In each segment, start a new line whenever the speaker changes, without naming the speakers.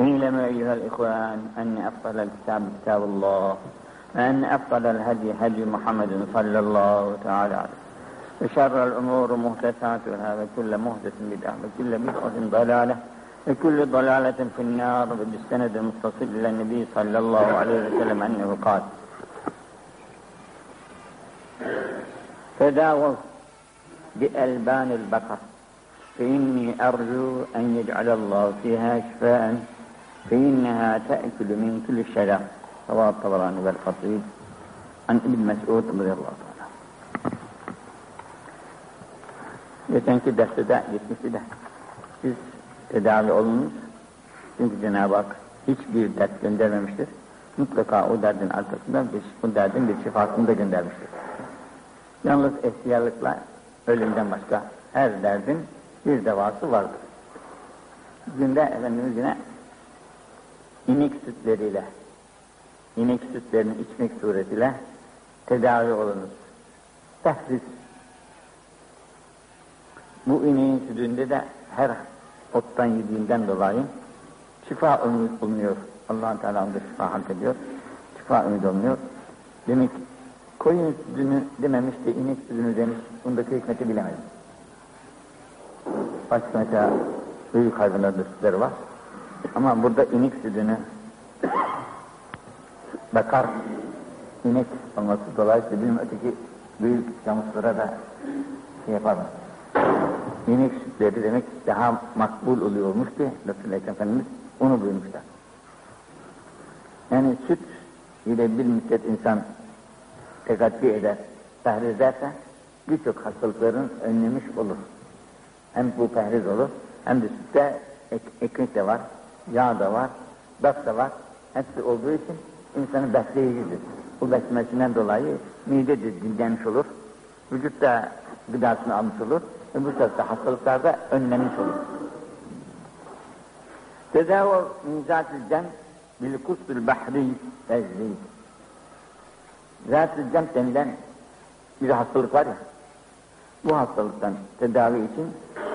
اعلموا أيها الإخوان أن أفضل الكتاب كتاب الله وأن أفضل الهدي هدي محمد صلى الله تعالى عليه وشر الأمور محدثاتها وكل محدث بدعة وكل بدعة ضلالة وكل ضلالة في النار. بالسند المتصل إلى النبي صلى الله عليه وسلم أنه قال تداووا بألبان البقر فإني أرجو أن يجعل الله فيها شفاء فإنها تأكل من كل الشجر رواه الطبراني والقصيد عن ابن مسعود رضي الله تعالى Geçenki derste de, geçmişti de siz tedavi olunuz. Çünkü Cenab-ı Hak hiçbir dert göndermemiştir. Mutlaka o derdin arkasında bir, o derdin bir şifasını da göndermiştir. Yalnız ihtiyarlıkla ölümden başka her derdin bir devası vardır. Günde Efendimiz yine inek sütleriyle, inek sütlerini içmek suretiyle tedavi olunuz. Tahsis. Bu ineğin sütünde de her ottan yediğinden dolayı şifa ümit bulunuyor. allah Teala onda şifa hak ediyor. Şifa ümit olunuyor. Demek koyun sütünü dememiş de inek sütünü demiş. Bundaki hikmeti bilemedim. Başka mesela büyük hayvanlarda sütleri var. Ama burada inek sütünü bakar inek olması dolayısıyla bizim öteki büyük camuslara da şey yapar mı? İnek sütleri demek daha makbul oluyormuş ki Resulullah Efendimiz onu duymuşlar. Yani süt ile bir müddet insan tekaddi eder, tahrir ederse birçok hastalıkların önlemiş olur. Hem bu pehriz olur, hem de sütte ek, ekmek de var, yağ da var, bak da var. Hepsi olduğu için insanı besleyicidir. Bu beslemesinden dolayı mide de dinlenmiş olur, vücut da gıdasını almış olur, ve bu sefer hastalıklarda önlenmiş olur. Tedavi mizat-ı cem bil kustul bahri tezrid. Zat-ı cem denilen bir hastalık var ya, bu hastalıktan tedavi için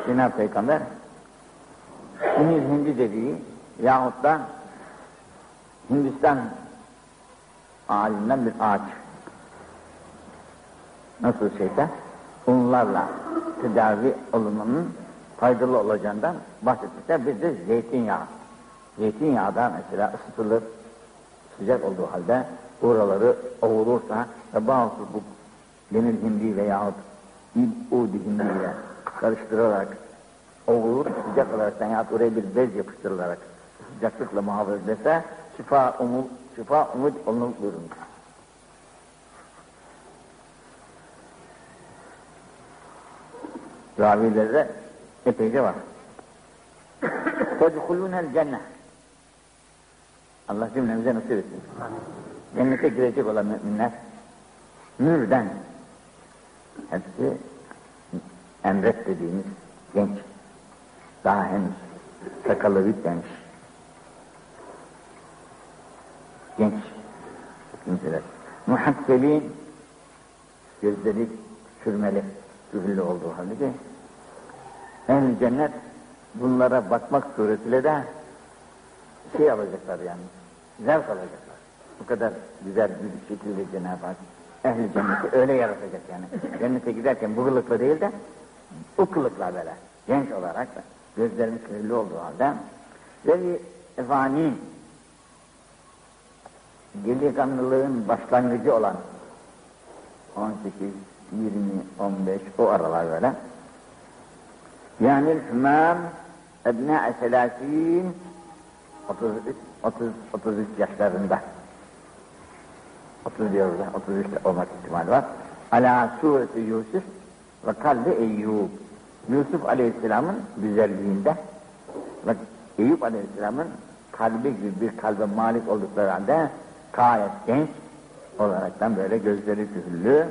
Cenab-ı Peygamber Sinir hindi dediği yahut da Hindistan ağacından bir ağaç nasıl şeyse bunlarla tedavi olunmanın faydalı olacağından bahsetmişler. Bir de zeytinyağı. Zeytinyağı da mesela ısıtılır, sıcak olduğu halde oraları ovulursa ve bazı bu demir hindi veyahut udi hindi ile karıştırılarak ovulur, sıcak olarak yahut oraya bir bez yapıştırılarak sıcaklıkla muhafaza edilse şifa umut, şifa umut olunur buyurmuş. Ravilerde epeyce var. Tedhulûnel cennet. Allah cümlemize nasip etsin. Cennete girecek olan müminler nürden hepsi emret dediğimiz genç daha henüz sakalı bitmemiş genç kimseler muhasselin gözleri sürmeli ühüllü olduğu halde ehl cennet bunlara bakmak suretiyle de şey alacaklar yani zevk alacaklar. Bu kadar güzel bir şekilde Cenab-ı Hak ehl cenneti öyle yaratacak yani. Cennete giderken bu kılıkla değil de bu kılıkla böyle genç olarak da gözlerinin kirli olduğu halde ve efani delikanlılığın başlangıcı olan 18, 20, 15 o aralar böyle. Yani hümam ebna-i selâsîn 33, 30, 33 yaşlarında. 30 diyoruz, 33 olmak ihtimali var. Ala sureti Yusuf ve kalbi Eyyub. Yusuf Aleyhisselam'ın güzelliğinde ve Eyüp Aleyhisselam'ın kalbi gibi bir kalbe malik oldukları halde gayet genç olaraktan böyle gözleri kühüllü,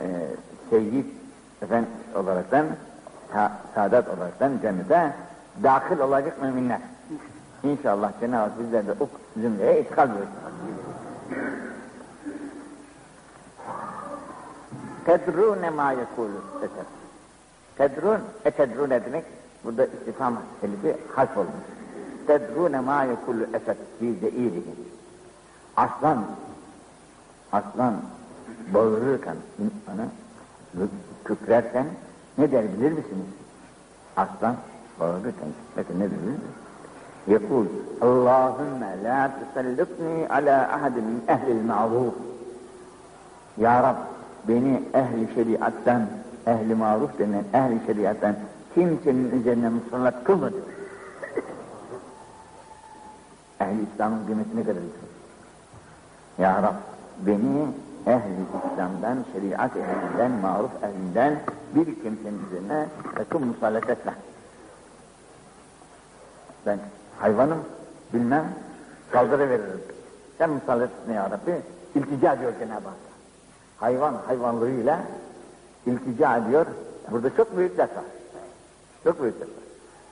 e, seyyid efendim olaraktan sa saadet olaraktan cennete dahil olacak müminler. İnşallah Cenab-ı Hak bizler de o zümreye itikal buyursun. Tedrûne mâ yekûlû Tedrûn, etedrûne demek burada istifam elifi harf olmuş. tedrûne mâ yekullu esed fî zeîrihi aslan aslan bağırırken insana kükrersen ne der bilir misiniz? Aslan bağırırken kükrerken ne bilir misiniz? Yekul Allahümme la tusallitni ala ahadin min ehlil ma'ruf Ya Rab beni ehli şeriattan ehli maruf denen ehli şeriattan kimsenin üzerine musallat kılma diyor. ehli İslam'ın kıymetini kadar diyor. Ya Rab beni ehli İslam'dan, şeriat ehlinden, maruf ehlinden bir kimsenin üzerine sakın musallat etme. Ben hayvanım, bilmem, saldırı veririm. Sen musallat etme ya Rabbi, iltica ediyor Cenab-ı Hak. Hayvan hayvanlığıyla iltica ediyor. Burada çok büyük ders var. Çok büyük ders var.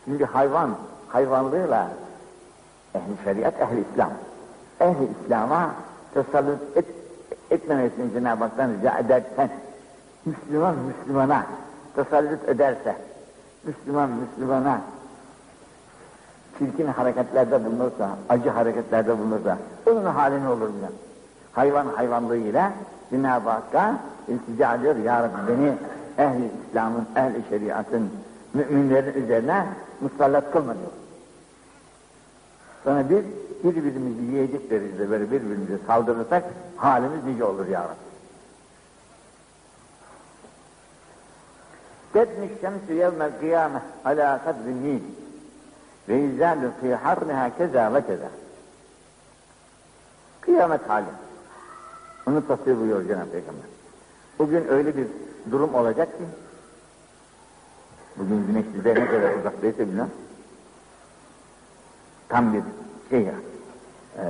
Şimdi hayvan hayvanlığıyla ehli şeriat, ehli İslam. Ehli İslam'a tesallut et, etmemesini Cenab-ı Hak'tan rica edersen, Müslüman Müslümana tesallut ederse, Müslüman Müslümana çirkin hareketlerde bulunursa, acı hareketlerde bulunursa, onun hali ne olur bilen? Hayvan hayvanlığıyla Cenab-ı Hakk'a iltica ediyor, Ya Rabbi beni ehli İslam'ın, ehli şeriatın, müminlerin üzerine musallat kılma diyor. Sonra biz birbirimizi yiyeceklerimizle böyle birbirimize saldırırsak halimiz nice olur ya Rabbi. Tedmiş şemsü yevmel kıyame ala kadrin nil ve izzâdü fî harniha keza ve keza. Kıyamet hali. Bunu tasvir buyuruyor Cenab-ı Peygamber. Bugün öyle bir durum olacak ki bugün güneş bize ne kadar uzaktaysa bilmem tam bir şey yani e,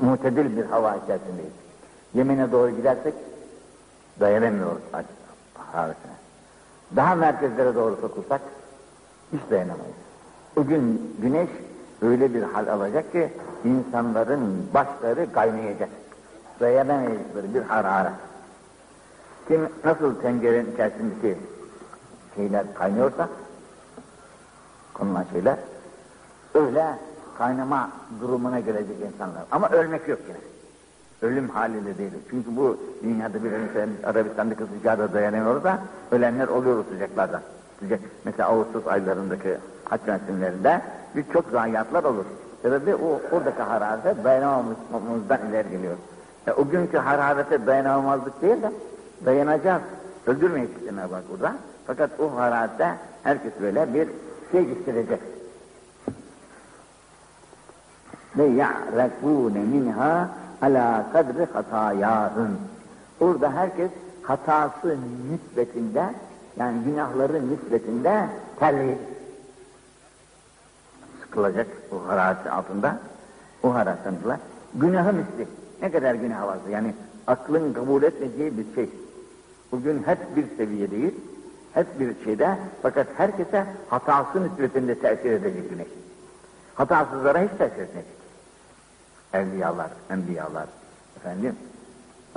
mutedil bir hava içerisindeyiz. Yemen'e doğru gidersek dayanamıyoruz harikine. Daha merkezlere doğru sokulsak hiç dayanamayız. Bugün güneş öyle bir hal alacak ki insanların başları kaynayacak. Dayanamayacakları bir hararet. Kim nasıl tencerenin içerisindeki şeyler kaynıyorsa konulan şeyler öyle kaynama durumuna gelecek insanlar. Ama ölmek yok yine. Ölüm haliyle değil. Çünkü bu dünyada bir mesela Arabistan'daki sıcağda dayanıyoruz da ölenler oluyor sıcaklardan. Sıcak. Mesela Ağustos aylarındaki haç mevsimlerinde birçok zayiatlar olur. Sebebi o oradaki hararete dayanamamızdan ileri geliyor. E, o günkü hararete dayanamamazlık değil de dayanacağız. Öldürmeyiz Cenab-ı burada. Fakat o hararette herkes böyle bir şey hissedecek. Ve ya'rekûne minha ala kadri hatayâhın. Orada herkes hatası nispetinde yani günahların nispetinde terleyip sıkılacak o hararet altında. O hararetten dolayı. Günahı misli. Ne kadar günah varsa yani aklın kabul etmeyeceği bir şey. Bugün hep bir seviyedeyiz. Hep bir şeyde fakat herkese hatası nispetinde tesir edecek güneş. Hatasızlara hiç tesir etmeyecek. Evliyalar, enbiyalar, efendim,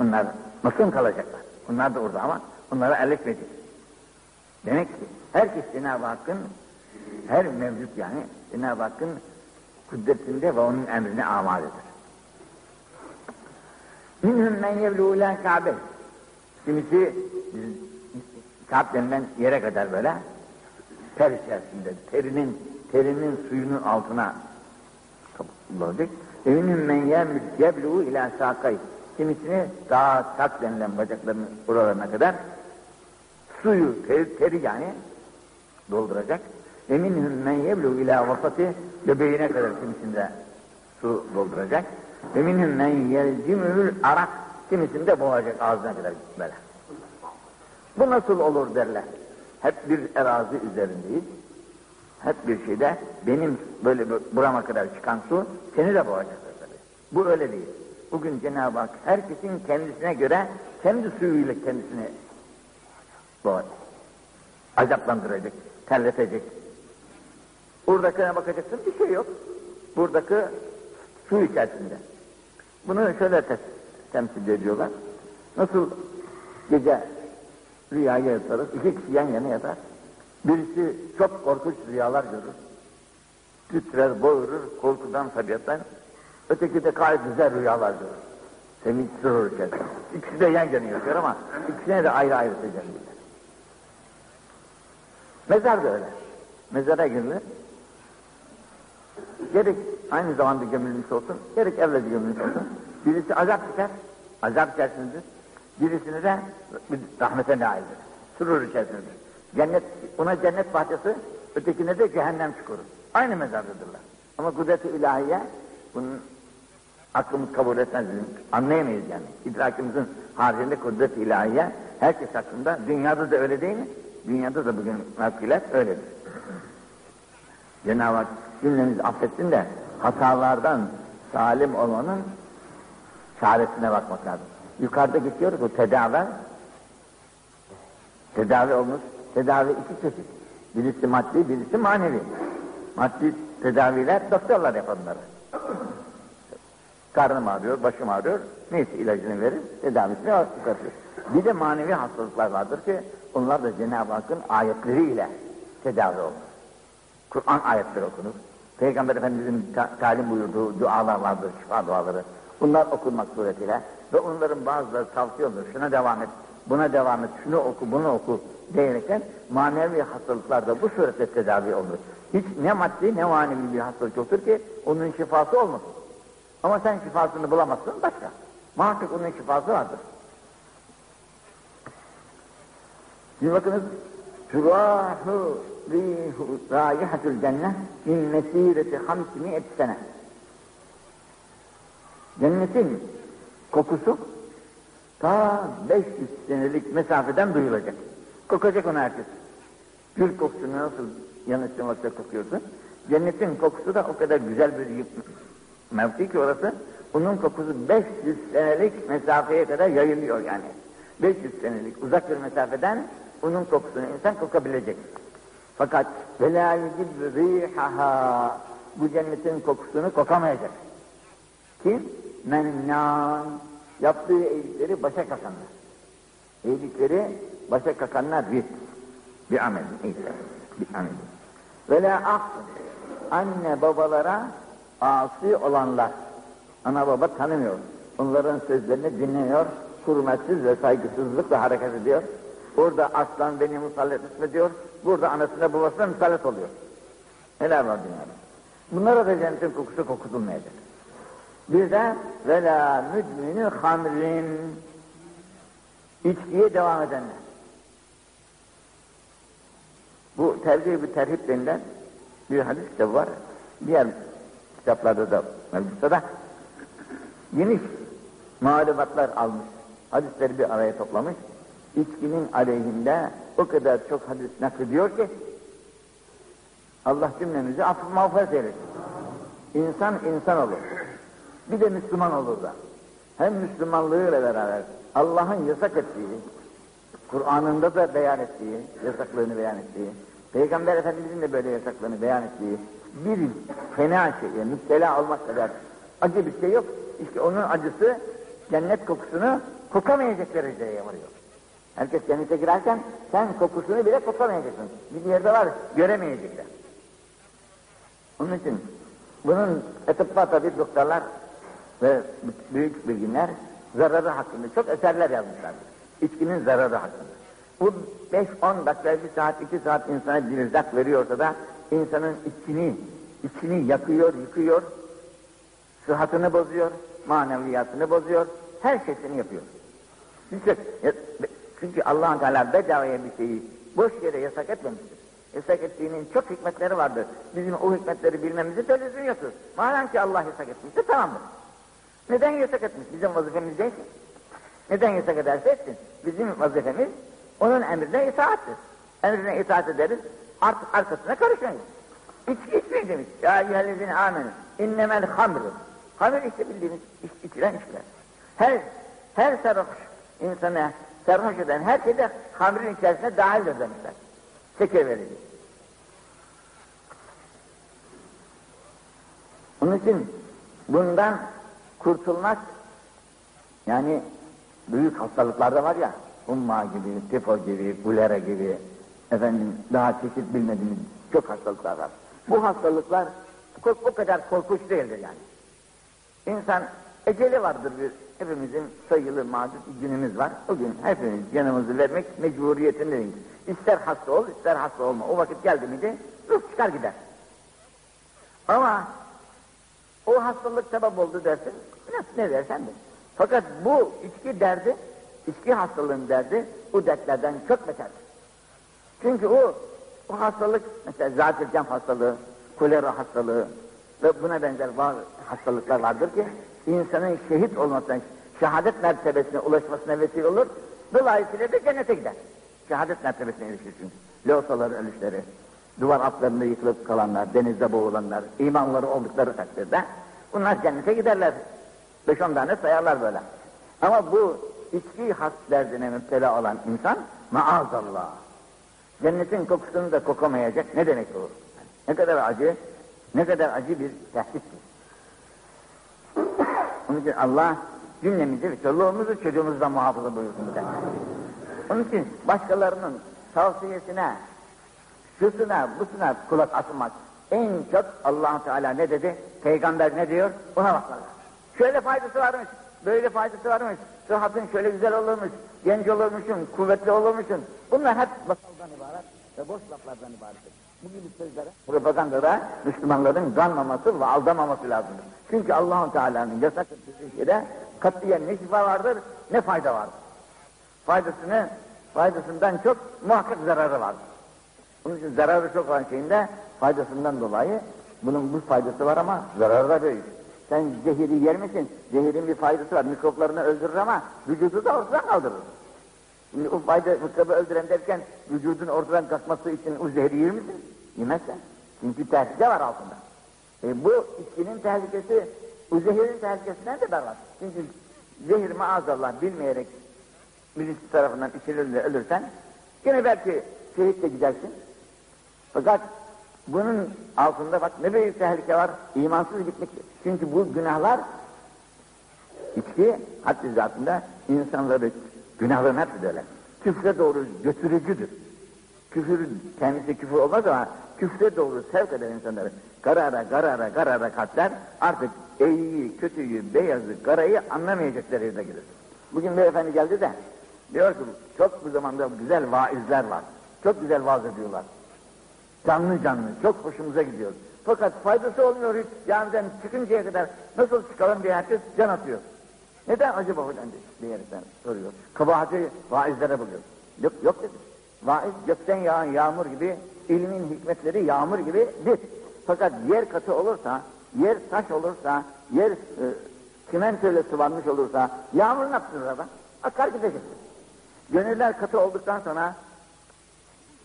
onlar nasıl kalacaklar? Onlar da orada ama onlara elletmedi. Demek ki herkes Cenab-ı Hakk'ın, her mevcut yani Cenab-ı Hakk'ın kudretinde ve onun emrine amadedir. Minhum men yevlu ila Kabe. Kimisi Kâb denilen yere kadar böyle ter içerisinde, terinin, terinin suyunun altına kapılacak. Eminüm men yeblu ila sakay. Kimisini daha sak denilen bacaklarının buralarına kadar suyu, teri, teri yani dolduracak. Eminhum men yeblu ila vasati göbeğine kadar kimisinde su dolduracak. Eminhum men yelcimül arak kimisinde boğacak ağzına kadar böyle. Bu nasıl olur derler. Hep bir erazi üzerindeyiz. Hep bir şeyde benim böyle burama kadar çıkan su seni de boğacaktır tabii. Bu öyle değil. Bugün Cenab-ı Hak herkesin kendisine göre kendi suyuyla kendisini boğar. Azaplandıracak, terletecek. Buradakine bakacaksın bir şey yok. Buradaki su içerisinde. Bunu şöyle temsil ediyorlar. Nasıl gece rüyaya yatarız, iki kişi yan yana yatar. Birisi çok korkunç rüyalar görür. titrer, boğurur, korkudan tabiattan. Öteki de gayet güzel rüyalar görür. Sevinç sürür içerisinde. İkisi de yan yana yaşıyor ama ikisine de ayrı ayrı tecelliler. Mezar da öyle. Mezara girilir. Gerek aynı zamanda gömülmüş olsun, gerek evvelce gömülmüş olsun. Birisi azap çeker, azap içerisindedir. Birisini de rahmete naildir. Sürur içerisindedir. Cennet, ona cennet bahçesi, ötekine de cehennem çukuru. Aynı mezardadırlar. Ama kudret-i ilahiye, bunun aklımız kabul etmez, anlayamayız yani. İdrakimizin haricinde kudret-i ilahiye, herkes hakkında, dünyada da öyle değil mi? Dünyada da bugün mevkiler öyledir. Cenab-ı Hak cümlemizi affetsin de hatalardan salim olmanın çaresine bakmak lazım. Yukarıda geçiyoruz o tedavi. Tedavi olmuş. Tedavi iki çeşit. Birisi maddi, birisi manevi. Maddi tedaviler doktorlar yapanları. Karnım ağrıyor, başım ağrıyor. Neyse ilacını verir, tedavisini çıkartıyor. Bir de manevi hastalıklar vardır ki onlar da Cenab-ı Hakk'ın ayetleriyle tedavi olur. Kur'an ayetleri okunur. Peygamber Efendimiz'in ta talim buyurduğu dualar vardır, şifa duaları. Bunlar okunmak suretiyle ve onların bazıları tavsiye olur. Şuna devam et, buna devam et, şunu oku, bunu oku diyerekten manevi hastalıklar da bu surette tedavi olur. Hiç ne maddi ne manevi bir hastalık yoktur ki onun şifası olmasın. Ama sen şifasını bulamazsın başka. Muhakkak onun şifası vardır. Şimdi bakınız Turahu rihu raihatul cennet min mesireti hamsimi'et sene. Cennetin kokusu ta 500 senelik mesafeden duyulacak. Kokacak onu herkes. Gül kokusu nasıl yanıştığın vakitte kokuyorsun. Cennetin kokusu da o kadar güzel bir mevki ki orası. Bunun kokusu 500 senelik mesafeye kadar yayılıyor yani. 500 senelik uzak bir mesafeden bunun kokusunu insan kokabilecek. Fakat velâ yücib rîhâhâ bu cennetin kokusunu kokamayacak. Kim? Mennân. Yaptığı iyilikleri başa kasanlar. İyilikleri başa kakanlar bir. Bir amel. İyilikler. Bir amel. Ve la Anne babalara asi olanlar. Ana baba tanımıyor. Onların sözlerini dinlemiyor. Hürmetsiz ve saygısızlıkla hareket ediyor. Burada aslan beni musallat etme diyor. Burada anasına babasına musallat oluyor. Neler var dünyada? Bunlara da cennetin kokusu kokutulmayacak. Bir de vela müdmini hamrin içkiye devam edenler. Bu tercih bir terhip denilen bir hadis kitabı var. Diğer kitaplarda da mevcutta da geniş malumatlar almış. Hadisleri bir araya toplamış. İçkinin aleyhinde o kadar çok hadis naklediyor ki Allah cümlemizi affı mağfiret eylesin. İnsan insan olur. Bir de Müslüman olur da. Hem Müslümanlığıyla beraber Allah'ın yasak ettiği, Kur'an'ında da beyan ettiği, yasaklığını beyan ettiği, Peygamber Efendimiz'in de böyle yasaklarını beyan ettiği bir fena şeye müptela olmak kadar acı bir şey yok. İşte onun acısı cennet kokusunu kokamayacak dereceye varıyor. Herkes cennete girerken sen kokusunu bile kokamayacaksın. Bir yerde var göremeyecekler. Onun için bunun etıbba tabi doktorlar ve büyük bilginler zararı hakkında çok eserler yazmışlardır. İçkinin zararı hakkında. Bu 5-10 dakika, bir saat, iki saat insana bir veriyorsa da insanın içini, içini yakıyor, yıkıyor, sıhhatını bozuyor, maneviyatını bozuyor, her şeyini yapıyor. Çünkü, çünkü allah Teala bedavaya bir şeyi boş yere yasak etmemiştir. Yasak ettiğinin çok hikmetleri vardır. Bizim o hikmetleri bilmemizi televizyon yapıyoruz. Madem ki Allah yasak etmiştir tamamdır. Neden yasak etmiş? Bizim vazifemiz değil ki. Neden yasak ederse etsin. Bizim vazifemiz onun emrine itaattir. Emrine itaat ederiz, artık arkasına karışmayız. İçki içmeyin demiş. Ya eyyühellezine amenin. İnnemel hamru. Hamur işte bildiğiniz iç, içilen içkiler. Her, her sarhoş insana sarhoş eden her şey de hamrin içerisine dahildir demişler. Şeker verici. Onun için bundan kurtulmak yani büyük hastalıklar da var ya umma gibi, tifo gibi, bulera gibi efendim daha çeşit bilmediğimiz çok hastalıklar var. Bu hastalıklar o kadar korkunç değildir yani. İnsan eceli vardır bir, hepimizin sayılı mağdur günümüz var. O gün hepimiz canımızı vermek mecburiyetindeyiz. İster hasta ol, ister hasta olma. O vakit geldi miydi, ruh çıkar gider. Ama o hastalık sebep oldu dersin, ne, ne dersen de. Fakat bu içki derdi, içki hastalığın derdi, bu dertlerden çok beterdir. Çünkü o, o hastalık, mesela zatürkem hastalığı, kolera hastalığı ve buna benzer bazı hastalıklar vardır ki, insanın şehit olmasına, şehadet mertebesine ulaşmasına vesile olur, dolayısıyla da cennete gider. Şehadet mertebesine erişir çünkü. Loğusaları, ölüşleri, duvar altlarında yıkılıp kalanlar, denizde boğulanlar, imanları oldukları takdirde, bunlar cennete giderler. Beş on tane sayarlar böyle. Ama bu içki has derdine müptela olan insan, maazallah. Cennetin kokusunu da kokamayacak. Ne demek bu? Ne kadar acı, ne kadar acı bir tehdittir. Onun için Allah cümlemizi ve çoluğumuzu çocuğumuzdan muhafaza buyursun. Onun için başkalarının tavsiyesine, şusuna, busuna kulak asılmak. En çok allah Teala ne dedi? Peygamber ne diyor? Ona bakmalı. Şöyle faydası varmış, böyle faydası varmış, sıhhatın şöyle güzel olurmuş, genç olurmuşsun, kuvvetli olurmuşsun. Bunlar hep basaldan ibaret ve boş laflardan ibarettir. Bu gibi sözlere propagandada Müslümanların kanmaması ve aldamaması lazımdır. Çünkü allah Teala'nın yasak ettiği şeyde katiyen ne şifa vardır ne fayda vardır. Faydasını, faydasından çok muhakkak zararı vardır. Onun için zararı çok olan şeyinde faydasından dolayı bunun bu faydası var ama zararı da büyük. Sen zehiri yer misin? Zehirin bir faydası var. Mikroplarını öldürür ama vücudu da ortadan kaldırır. Şimdi o fayda mikrobu öldüren derken vücudun ortadan kalkması için o zehri yer misin? Yemezsen. Çünkü tehlike var altında. E bu içkinin tehlikesi, o zehirin tehlikesinden de berbat. Çünkü zehir maazallah bilmeyerek birisi tarafından içirilirle ölürsen gene belki şehitle gidersin. Fakat bunun altında bak ne büyük tehlike var. imansız gitmek. Çünkü bu günahlar içki haddi zatında insanları günahların hepsi de öyle. Küfre doğru götürücüdür. Küfür kendisi küfür olmaz ama küfre doğru sevk eder insanları. Karara karara karara kalpler artık iyiyi, kötüyü, beyazı, karayı anlamayacakları yerde gelir. Bugün beyefendi geldi de diyor ki çok bu zamanda güzel vaizler var. Çok güzel vaaz ediyorlar. Canlı canlı, çok hoşumuza gidiyor. Fakat faydası olmuyor hiç. Camiden çıkıncaya kadar nasıl çıkalım diye herkes can atıyor. Neden acaba hocam diye herifler soruyor. Kabahati vaizlere buluyor. Yok yok dedi. Vaiz gökten yağan yağmur gibi, ilmin hikmetleri yağmur gibi bir. Fakat yer katı olursa, yer taş olursa, yer e, çimentoyla sıvanmış olursa, yağmur ne yaptınız adam? Akar gidecek. Gönüller katı olduktan sonra,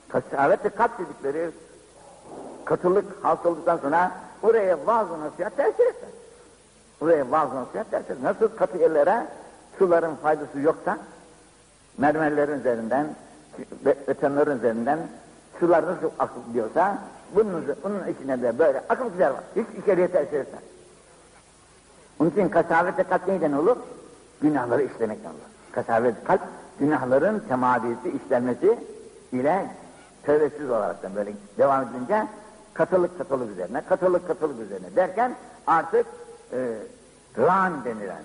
kasavet ve kat dedikleri katılık hasıl olduktan sonra oraya vaaz nasihat tesir eder. Buraya vaaz nasihat tesir Nasıl katı yerlere suların faydası yoksa, mermerlerin üzerinden, betonların üzerinden sular nasıl akıp gidiyorsa, bunun, bunun içine de böyle akıp gider var. Hiç içeriye tesir etmez. Onun için kasavet ve kat neyden olur? Günahları işlemekten olur. Kasavet kalp, günahların temadisi, işlenmesi ile tövbesiz olarak böyle devam edince katılık katılık üzerine, katılık katılık üzerine derken artık e, ran denilen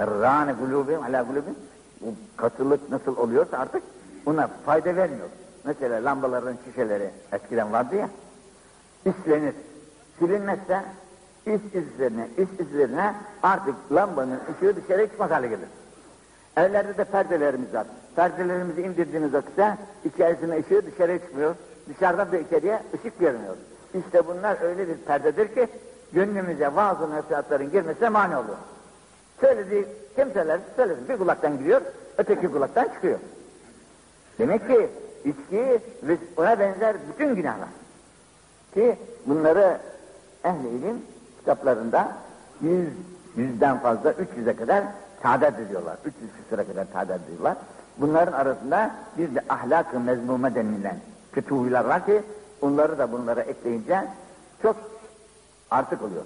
râne gulûbim ala gulûbim bu katılık nasıl oluyorsa artık buna fayda vermiyor. Mesela lambaların şişeleri eskiden vardı ya islenir. Silinmezse is izlerine, is izlerine artık lambanın ışığı dışarı çıkmaz hale gelir. Evlerde de perdelerimiz var. Perdelerimizi indirdiğimiz vakitte içerisine ışığı dışarıya çıkmıyor. Dışarıdan da içeriye ışık görmüyor. İşte bunlar öyle bir perdedir ki gönlümüze vaaz nasihatların girmesine mani oluyor. Söylediği kimseler söyledi. Bir kulaktan giriyor, öteki kulaktan çıkıyor. Demek ki içki ve ona benzer bütün günahlar. Ki bunları ehli ilim kitaplarında yüz, yüzden fazla, üç yüze kadar tadat ediyorlar. Üç yüz küsura kadar tadat ediyorlar. Bunların arasında bir de ahlak-ı mezmume denilen kötü huylar var ki onları da bunlara ekleyince çok artık oluyor.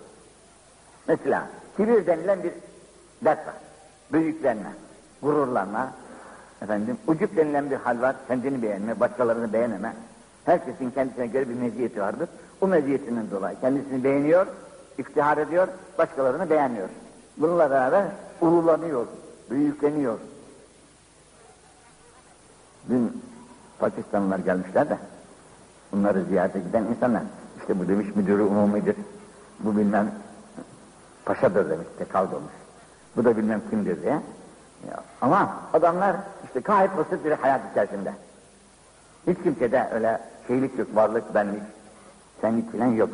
Mesela kibir denilen bir dert var. Büyüklenme, gururlanma, efendim, ucup denilen bir hal var. Kendini beğenme, başkalarını beğeneme. Herkesin kendisine göre bir meziyeti vardır. Bu meziyetinden dolayı kendisini beğeniyor, iftihar ediyor, başkalarını beğenmiyor. Bununla beraber ululanıyor, büyükleniyor. Dün Pakistanlılar gelmişler de bunları ziyarete giden insanlar işte bu demiş müdürü umumidir. Bu bilmem paşadır demiş tekal olmuş. Bu da bilmem kimdir diye. Ya, ama adamlar işte gayet basit bir hayat içerisinde. Hiç kimsede öyle şeylik yok, varlık, benlik, senlik falan yok.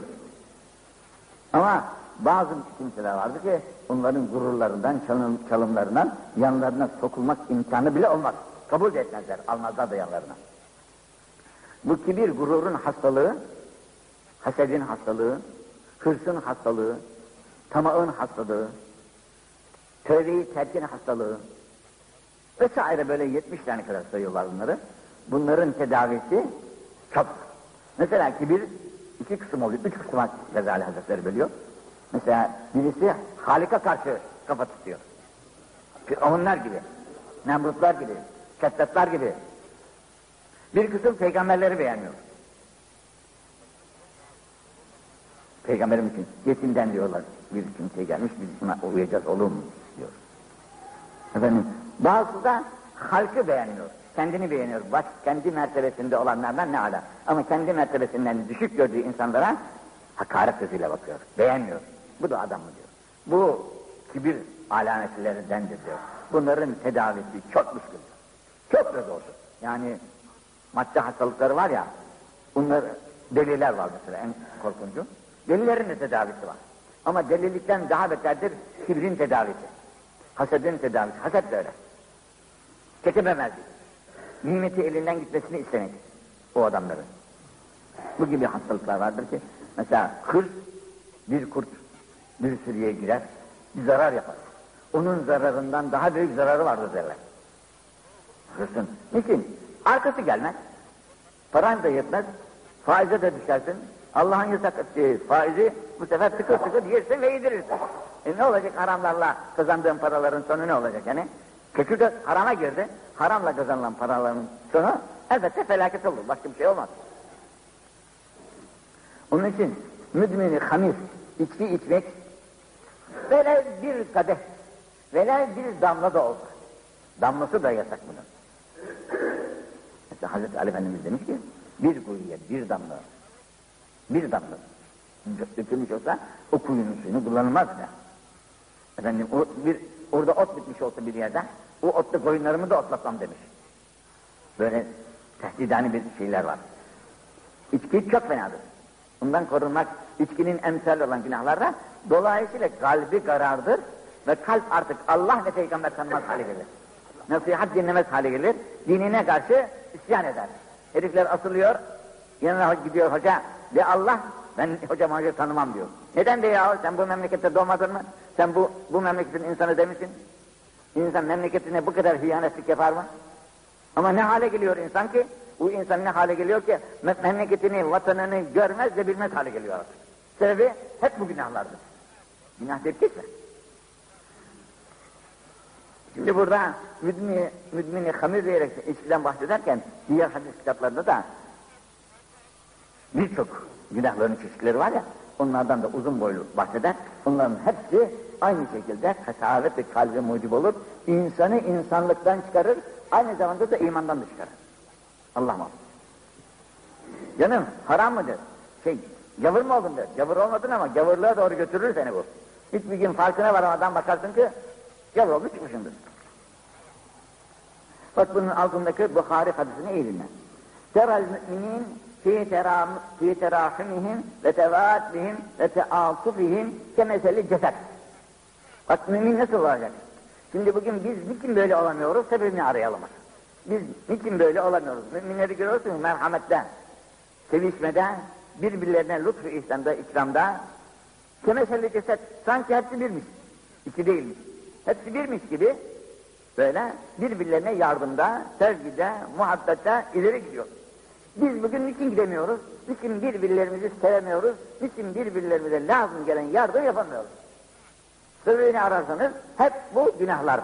Ama bazı kimseler vardı ki onların gururlarından, çalım, çalımlarından yanlarına sokulmak imkanı bile olmaz. Kabul etmezler, almazlar da yanlarına. Bu kibir, gururun hastalığı, hasedin hastalığı, hırsın hastalığı, tamağın hastalığı, tövbeyi terkin hastalığı vesaire böyle 70 tane kadar sayıyorlar bunları. Bunların tedavisi çok. Mesela kibir iki kısım oluyor, üç kısma Gazali Hazretleri bölüyor. Mesela birisi Halik'e karşı kafa tutuyor. Onlar gibi, Nemrutlar gibi, Kettatlar gibi. Bir kısım peygamberleri beğenmiyor. Peygamberim için yetimden diyorlar bir kimse gelmiş biz buna uyacağız olur mu diyor. Efendim bazısı da halkı beğeniyor. Kendini beğeniyor. Baş, kendi mertebesinde olanlardan ne ala. Ama kendi mertebesinden düşük gördüğü insanlara hakaret gözüyle bakıyor. Beğenmiyor. Bu da adam mı diyor. Bu kibir alametlerindendir diyor. Bunların tedavisi çok müşküldür. Çok da zordur. Yani madde hastalıkları var ya, bunlar deliler var mesela en korkuncu. Delilerin de tedavisi var. Ama delilikten daha beterdir kibrin tedavisi. Hasedin tedavisi. Haset de öyle. Çekememezlik. Nimeti elinden gitmesini istemek. O adamların. Bu gibi hastalıklar vardır ki mesela hırs bir kurt bir sürüye girer bir zarar yapar. Onun zararından daha büyük zararı vardır derler. Hırsın. Niçin? Arkası gelmez. Paran da yetmez. Faize de düşersin. Allah'ın yasak ettiği faizi bu sefer tıkır tıkır yersin ve yedirirsin. E ne olacak haramlarla kazandığın paraların sonu ne olacak yani? Kötü de harama girdi. Haramla kazanılan paraların sonu elbette felaket olur. Başka bir şey olmaz. Onun için müdmini hamis içki içmek böyle bir kadeh veya bir damla da olsa damlası da yasak bunun. Mesela Hazreti Ali Efendimiz demiş ki bir kuyuya bir damla bir damla dökülmüş olsa o kuyunun suyunu kullanılmaz da. Efendim o bir orada ot bitmiş olsa bir yerde o otlu koyunlarımı da otlatmam demiş. Böyle tehdidani bir şeyler var. İçki çok fenadır. Bundan korunmak içkinin emsal olan günahlarda dolayısıyla kalbi karardır ve kalp artık Allah ve peygamber tanımaz hale gelir. Nasihat dinlemez hale gelir. Dinine karşı isyan eder. Herifler asılıyor, yanına gidiyor hoca ve Allah ben hocam hoca tanımam diyor. Neden de ya sen bu memlekette doğmadın mı? Sen bu, bu memleketin insanı demişsin. İnsan memleketine bu kadar hıyanetlik yapar mı? Ama ne hale geliyor insan ki? Bu insan ne hale geliyor ki? Memleketini, vatanını görmez de bilmez hale geliyor artık. Sebebi hep bu günahlardır. Günah tepkisi. Şimdi burada müdmini, müdmini hamir diyerek içkiden bahsederken diğer hadis kitaplarında da birçok günahların çeşitleri var ya onlardan da uzun boylu bahseder. Onların hepsi aynı şekilde kasavet ve kalbe mucib olur. İnsanı insanlıktan çıkarır, aynı zamanda da imandan da çıkarır. Allah muhafaza. Canım haram mıdır? Şey, gavur mu oldun der. Gavur olmadın ama gavurluğa doğru götürür seni bu. Hiçbir gün farkına varamadan bakarsın ki gavur olmuş çıkmışındır. Bak bunun altındaki Bukhari hadisini iyi dinle. Teral müminin fi terahimihim ve tevaatihim ve teatufihim kemeseli ceset. Bak mümin nasıl olacak? Şimdi bugün biz niçin böyle olamıyoruz? Sebebini arayalım. Biz niçin böyle olamıyoruz? Müminleri görüyorsunuz merhamette, sevişmede, birbirlerine lütfu ihsanda, ikramda, kemeseli ceset, sanki hepsi birmiş. İki değilmiş. Hepsi birmiş gibi böyle birbirlerine yardımda, sevgide, muhabbette ileri gidiyor. Biz bugün niçin gidemiyoruz? Niçin birbirlerimizi sevemiyoruz? Niçin birbirlerimize lazım gelen yardım yapamıyoruz? Sebebini ararsanız hep bu günahlar.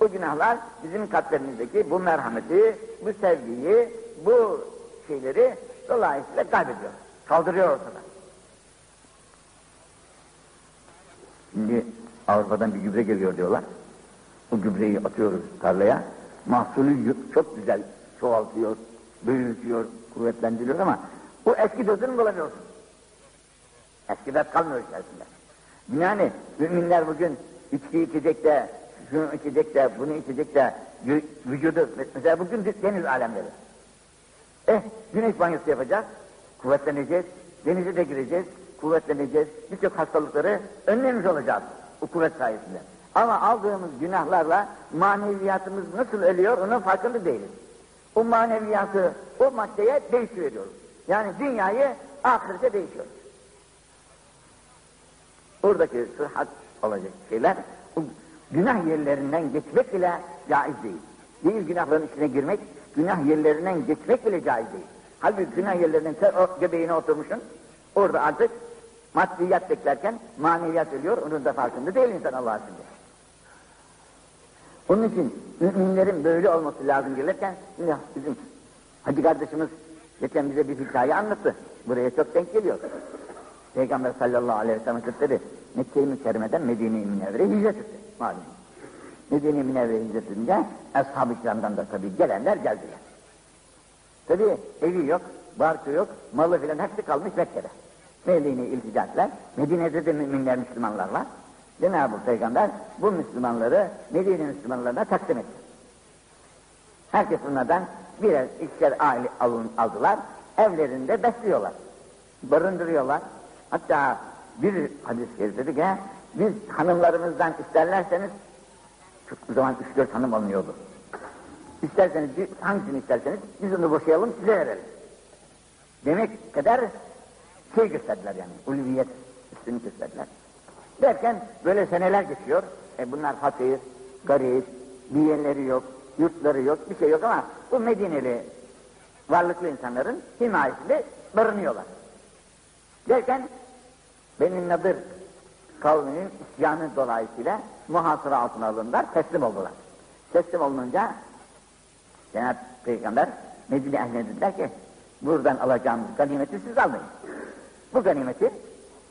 Bu günahlar bizim kalplerimizdeki bu merhameti, bu sevgiyi, bu şeyleri dolayısıyla kaybediyor. Kaldırıyor ortada. Şimdi Avrupa'dan bir gübre geliyor diyorlar. O gübreyi atıyoruz tarlaya. Mahsulü çok güzel çoğaltıyor, büyütüyor, kuvvetlendiriyor ama bu eski dozunu bulamıyorsun. Eski ders kalmıyor içerisinde. Yani müminler bugün içki içecek de, şunu içecek de, bunu içecek de, vücudu, mesela bugün deniz alemleri. Eh, güneş banyosu yapacağız, kuvvetleneceğiz, denize de gireceğiz, kuvvetleneceğiz, birçok hastalıkları önlemiş olacağız bu kuvvet sayesinde. Ama aldığımız günahlarla maneviyatımız nasıl ölüyor onun farkında değiliz. O maneviyatı o maddeye değiştiriyoruz. Yani dünyayı ahirete değişiyor. Buradaki sıhhat olacak şeyler günah yerlerinden geçmek bile caiz değil. Değil günahların içine girmek, günah yerlerinden geçmek bile caiz değil. Halbuki günah yerlerinin göbeğine oturmuşsun, orada artık maddiyat beklerken maneviyat ölüyor, onun da farkında değil insan Allah'a. Onun için müminlerin böyle olması lazım gelirken, şimdi bizim Hacı kardeşimiz geçen bize bir hikaye anlattı. Buraya çok denk geliyor. Peygamber sallallahu aleyhi ve sellem Hazretleri Mekke-i Mükerreme'den Medine-i Münevvere'ye hicret etti. Malum. Medine-i Münevvere'ye hicret edince Ashab-ı Kiram'dan da tabii gelenler geldiler. Tabii evi yok, barkı yok, malı filan hepsi kalmış Mekke'de. Medine'ye iltica. Medine'de de müminler, Müslümanlar var. Cenab-ı Peygamber bu Müslümanları Medine Müslümanlarına takdim etti. Herkes bunlardan birer ikişer aile alın, aldılar. Evlerinde besliyorlar. Barındırıyorlar. Hatta bir hadis dedi ki biz hanımlarımızdan isterlerseniz o zaman üç dört hanım alınıyordu. İsterseniz hangisini isterseniz biz onu boşayalım size verelim. Demek kadar şey gösterdiler yani ulviyet üstünü gösterdiler. Derken böyle seneler geçiyor. E bunlar fakir, garip, bir yerleri yok, yurtları yok, bir şey yok ama bu Medineli varlıklı insanların himayesinde barınıyorlar. Derken benim Nadir kavminin isyanı dolayısıyla muhasıra altına alındılar, teslim oldular. Teslim olunca Cenab-ı Peygamber Medine ehline dediler ki buradan alacağımız ganimeti siz almayın. Bu ganimeti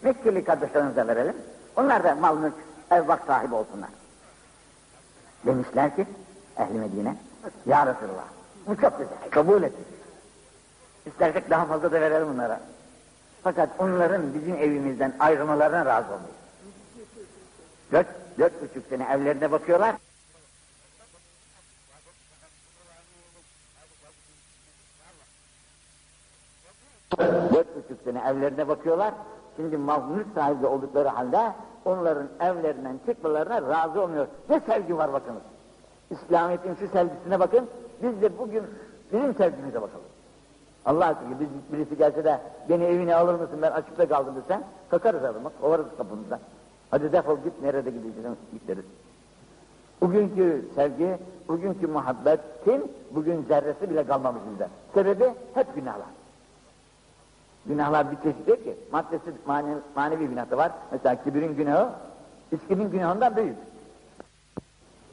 Mekkeli kardeşlerinize verelim. Onlar da mal mülk, ev vak sahibi olsunlar. Demişler ki ehli Medine Ya Resulallah bu çok güzel kabul ettik. İstersek daha fazla da verelim onlara. Fakat onların bizim evimizden ayrılmalarına razı olmuyor. Dört, dört buçuk sene evlerine bakıyorlar. Dört buçuk sene evlerine bakıyorlar. Şimdi mal sahibi oldukları halde onların evlerinden çıkmalarına razı olmuyor. Ne sevgi var bakınız. İslamiyet'in şu sevgisine bakın. Biz de bugün bizim sevgimize bakalım. Allah aşkına biz, birisi gelse de beni evine alır mısın ben açıkta kaldım desen kakarız adamı, kovarız kapımızdan. Hadi defol git nerede gideceksin git deriz. Bugünkü sevgi, bugünkü muhabbetin bugün zerresi bile kalmamış bizde. Sebebi hep günahlar. Günahlar bir çeşit değil ki. Maddesi manevi, manevi günah da var. Mesela kibirin günahı, içkinin günahından büyük.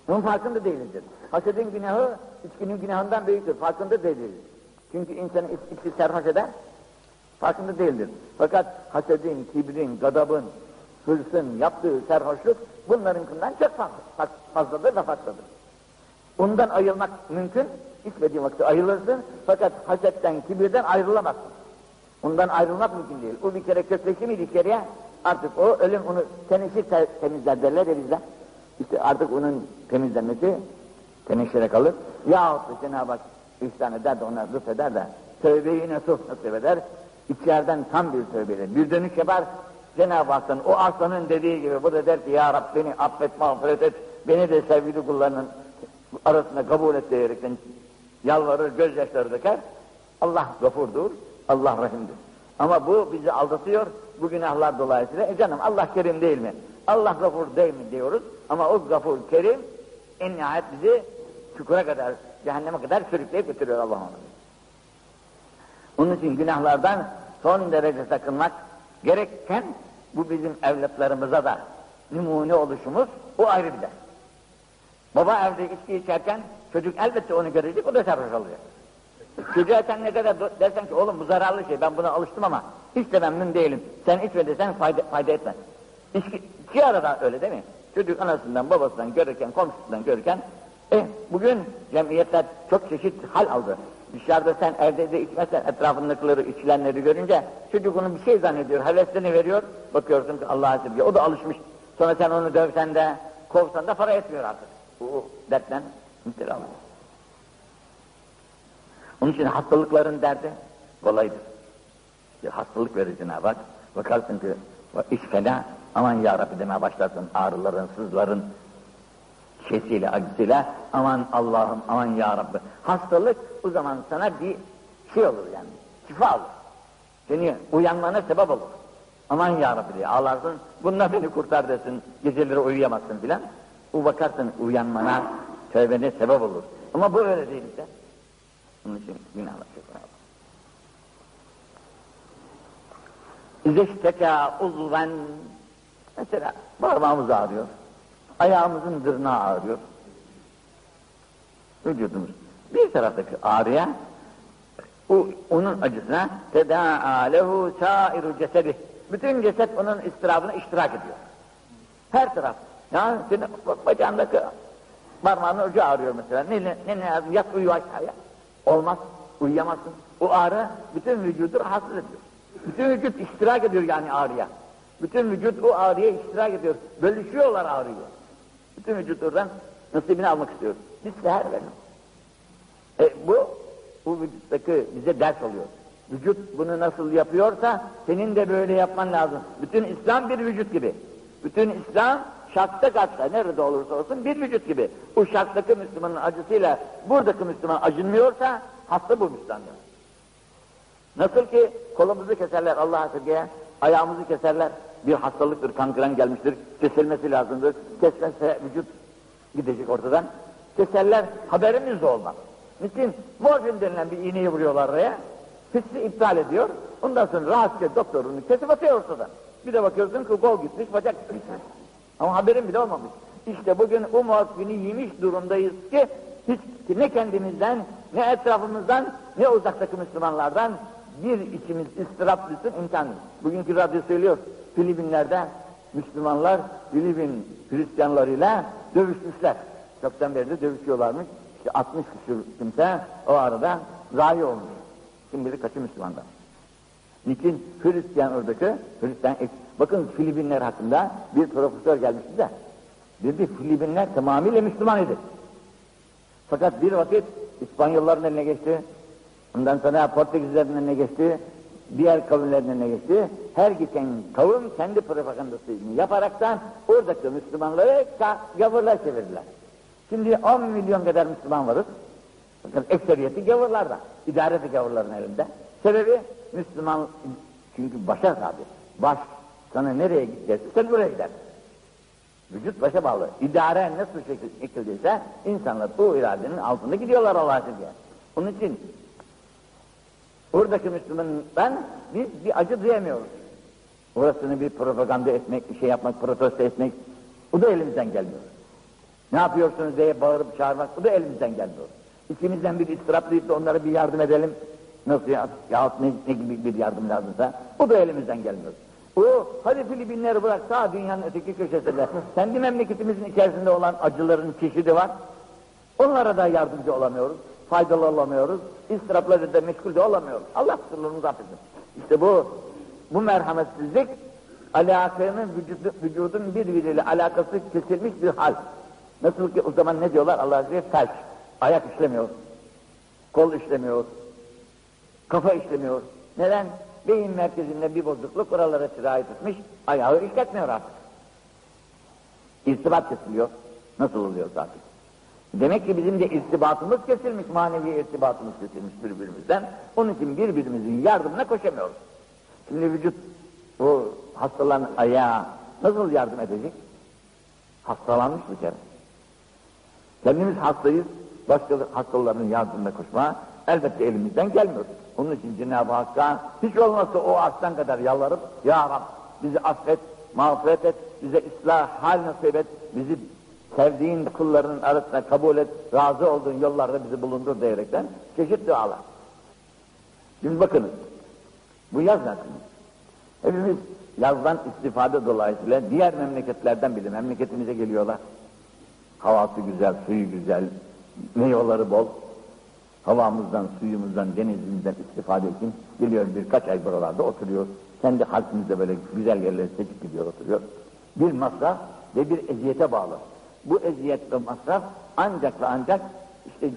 Bunun farkında değilizdir. Hasedin günahı, içkinin günahından büyüktür. Farkında değiliz. Çünkü insanı içki serhoş eder, farkında değildir. Fakat hasedin, kibrin, gadabın, hırsın yaptığı serhoşluk bunlarınkinden çok fazla, fazladır ve farklıdır. Ondan ayrılmak mümkün, içmediğin vakti ayrılırsın fakat hasetten, kibirden ayrılamazsın. Ondan ayrılmak mümkün değil. O bir kere kökleşti miydi içeriye artık o ölüm onu teneşir temizler derler ya bizde. İşte artık onun temizlenmesi teneşire kalır. Yahut da Cenab-ı Hak ihsan eder de ona lütfeder de tövbeyi nasuh nasip eder. İçeriden tam bir tövbeyle bir dönüş yapar. Cenab-ı Hak'tan o aslanın dediği gibi bu da der ki ya Rab beni affet mağfiret et. Beni de sevgili kullarının arasında kabul et diyerekten yalvarır gözyaşları döker. Allah gafurdur, Allah rahimdir. Ama bu bizi aldatıyor, bu günahlar dolayısıyla. E canım Allah kerim değil mi? Allah gafur değil mi diyoruz. Ama o gafur kerim en nihayet bizi çukura kadar, cehenneme kadar sürükleyip götürüyor Allah onu. Onun için günahlardan son derece sakınmak gerekken bu bizim evlatlarımıza da numune oluşumuz o ayrı bir ders. Baba evde içki içerken çocuk elbette onu görecek, o da sarhoş olacak. Çocuğa sen ne kadar dersen ki oğlum bu zararlı şey ben buna alıştım ama hiç de memnun değilim. Sen içme desen fayda, fayda etmez. İki, iki arada öyle değil mi? Çocuk anasından babasından görürken komşusundan görürken e, bugün cemiyetler çok çeşit hal aldı. Dışarıda sen evde de içmezsen etrafındakileri içilenleri görünce çocuk onu bir şey zannediyor, heveslerini veriyor. Bakıyorsun ki Allah'a esirge. O da alışmış. Sonra sen onu dövsen de kovsan da para etmiyor artık. Bu dertten müptela oluyor. Onun için hastalıkların derdi kolaydır. Bir hastalık verir Cenab-ı Hak. Bakarsın ki iş fena aman ya Rabbi demeye başlarsın ağrıların, sızların şeysiyle, acısıyla aman Allah'ım aman ya Rabbi. Hastalık o zaman sana bir şey olur yani, şifa olur. Seni uyanmana sebep olur. Aman ya Rabbi diye ağlarsın, bununla beni kurtar desin, geceleri uyuyamazsın filan. Bu bakarsın uyanmana, tövbene sebep olur. Ama bu öyle değil işte. Onun için önemli. İzeşteka uzven mesela parmağımız ağrıyor, ayağımızın dırnağı ağrıyor. Vücudumuz bir taraftaki ağrıya o, onun acısına tedaa lehu sairu cesedi. Bütün ceset onun istirabına iştirak ediyor. Her taraf. Ya senin bacağındaki parmağının ucu ağrıyor mesela. Ne ne, ne lazım? Yat uyu aşağıya. Olmaz. Uyuyamazsın. O ağrı bütün vücudu rahatsız ediyor. Bütün vücut iştirak ediyor yani ağrıya. Bütün vücut o ağrıya iştirak ediyor. Bölüşüyorlar ağrıyı. Bütün vücut oradan nasibini almak istiyor. Bir seher verin. E, bu, bu vücuttaki bize ders oluyor. Vücut bunu nasıl yapıyorsa senin de böyle yapman lazım. Bütün İslam bir vücut gibi. Bütün İslam şartta kaçta nerede olursa olsun bir vücut gibi. O şarttaki Müslümanın acısıyla buradaki Müslüman acınmıyorsa hasta bu Müslümandır. Nasıl ki kolumuzu keserler Allah'a sırgıya, ayağımızı keserler, bir hastalıktır, kankren gelmiştir, kesilmesi lazımdır. Kesmezse vücut gidecek ortadan. Keserler, haberimiz de olmaz. Niçin? Morfin denilen bir iğneyi vuruyorlar oraya, hissi iptal ediyor, ondan sonra rahatsız doktorunu kesip atıyor ortadan. Bir de bakıyorsun ki kol gitmiş, bacak gitmiş. Ama haberim bile olmamış. İşte bugün o morfini yemiş durumdayız ki hiç ne kendimizden, ne etrafımızdan, ne uzaktaki Müslümanlardan bir içimiz istirap düşsün imkan. Bugünkü radyo söylüyor, Filipinler'de Müslümanlar Filipin Hristiyanlarıyla dövüşmüşler. Çoktan beri de dövüşüyorlarmış. İşte 60 küsur kimse o arada zayi olmuş. Kim bilir kaçı Müslümanlar. Niçin Hristiyan oradaki, Hristiyan, bakın Filipinler hakkında bir profesör gelmişti de, dedi Filipinler tamamıyla Müslüman idi. Fakat bir vakit İspanyolların eline geçti, ondan sonra Portekizlerin eline geçti, diğer kavimlerin eline geçti. Her geçen kavim kendi propagandasını yaparaktan oradaki Müslümanları gavurlar çevirdiler. Şimdi 10 milyon kadar Müslüman varız. Bakın ekseriyeti gavurlarda. İdare de gavurların elinde. Sebebi Müslüman çünkü başa tabi. Baş sana nereye giderse sen buraya gidersin. Vücut başa bağlı. İdare nasıl şekil, şekildeyse insanlar bu iradenin altında gidiyorlar Allah'a diye. Onun için oradaki Müslümandan biz bir acı duyamıyoruz. Orasını bir propaganda etmek, bir şey yapmak, protesto etmek, bu da elimizden gelmiyor. Ne yapıyorsunuz diye bağırıp çağırmak, bu da elimizden gelmiyor. İkimizden bir istiraplayıp da onlara bir yardım edelim. Nasıl ya? Yahut ne, ne gibi bir yardım lazımsa, bu da elimizden gelmiyor. O, hadi Filipinleri bırak sağ dünyanın öteki köşesinde, kendi memleketimizin içerisinde olan acıların çeşidi var. Onlara da yardımcı olamıyoruz, faydalı olamıyoruz, istirapları da meşgul de olamıyoruz. Allah kusurlarımızı affetsin. İşte bu, bu merhametsizlik, alakanın vücudu, vücudun birbiriyle alakası kesilmiş bir hal. Nasıl ki o zaman ne diyorlar Allah'a size felç, ayak işlemiyor, kol işlemiyor, kafa işlemiyor. Neden? Beyin merkezinde bir bozukluk oralara sirayet etmiş, ayağı işletmiyor artık. İrtibat kesiliyor. Nasıl oluyor zaten? Demek ki bizim de irtibatımız kesilmiş, manevi irtibatımız kesilmiş birbirimizden. Onun için birbirimizin yardımına koşamıyoruz. Şimdi vücut bu hastalan ayağa nasıl yardım edecek? Hastalanmış bir kere. Kendimiz hastayız, başka hastaların yardımına koşma elbette elimizden gelmiyor. Onun için Cenab-ı Hakk'a hiç olmazsa o aslan kadar yalvarıp Ya Rab bizi affet, mağfiret et, bize ıslah, hal nasip et, bizi sevdiğin kullarının arasında kabul et, razı olduğun yollarda bizi bulundur diyerekten çeşit dualar. Şimdi bakınız, bu yaz mevsimi. Hepimiz yazdan istifade dolayısıyla diğer memleketlerden bile memleketimize geliyorlar. Havası güzel, suyu güzel, meyveleri bol. Havamızdan, suyumuzdan, denizimizden istifade için geliyor birkaç ay buralarda oturuyor. Kendi halkımızda böyle güzel yerlere seçip gidiyor, oturuyor. Bir masraf ve bir eziyete bağlı. Bu eziyet ve masraf ancak ve ancak işte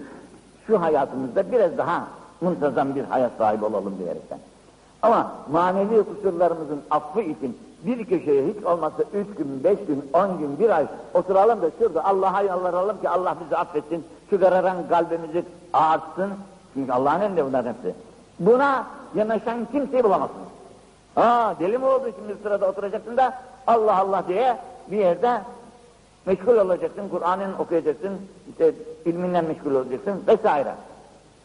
şu hayatımızda biraz daha muntazam bir hayat sahibi olalım diyerekten. Ama manevi kusurlarımızın affı için bir köşeye hiç olmazsa üç gün, beş gün, on gün, bir ay oturalım da şurada Allah'a yalvaralım ki Allah bizi affetsin, şu kararan kalbimizi ağartsın. Çünkü Allah'ın elinde bunların hepsi. Buna yanaşan kimseyi bulamazsın. Aa deli mi oldu şimdi sırada oturacaksın da Allah Allah diye bir yerde meşgul olacaksın, Kur'an'ın okuyacaksın, işte ilminle meşgul olacaksın vesaire.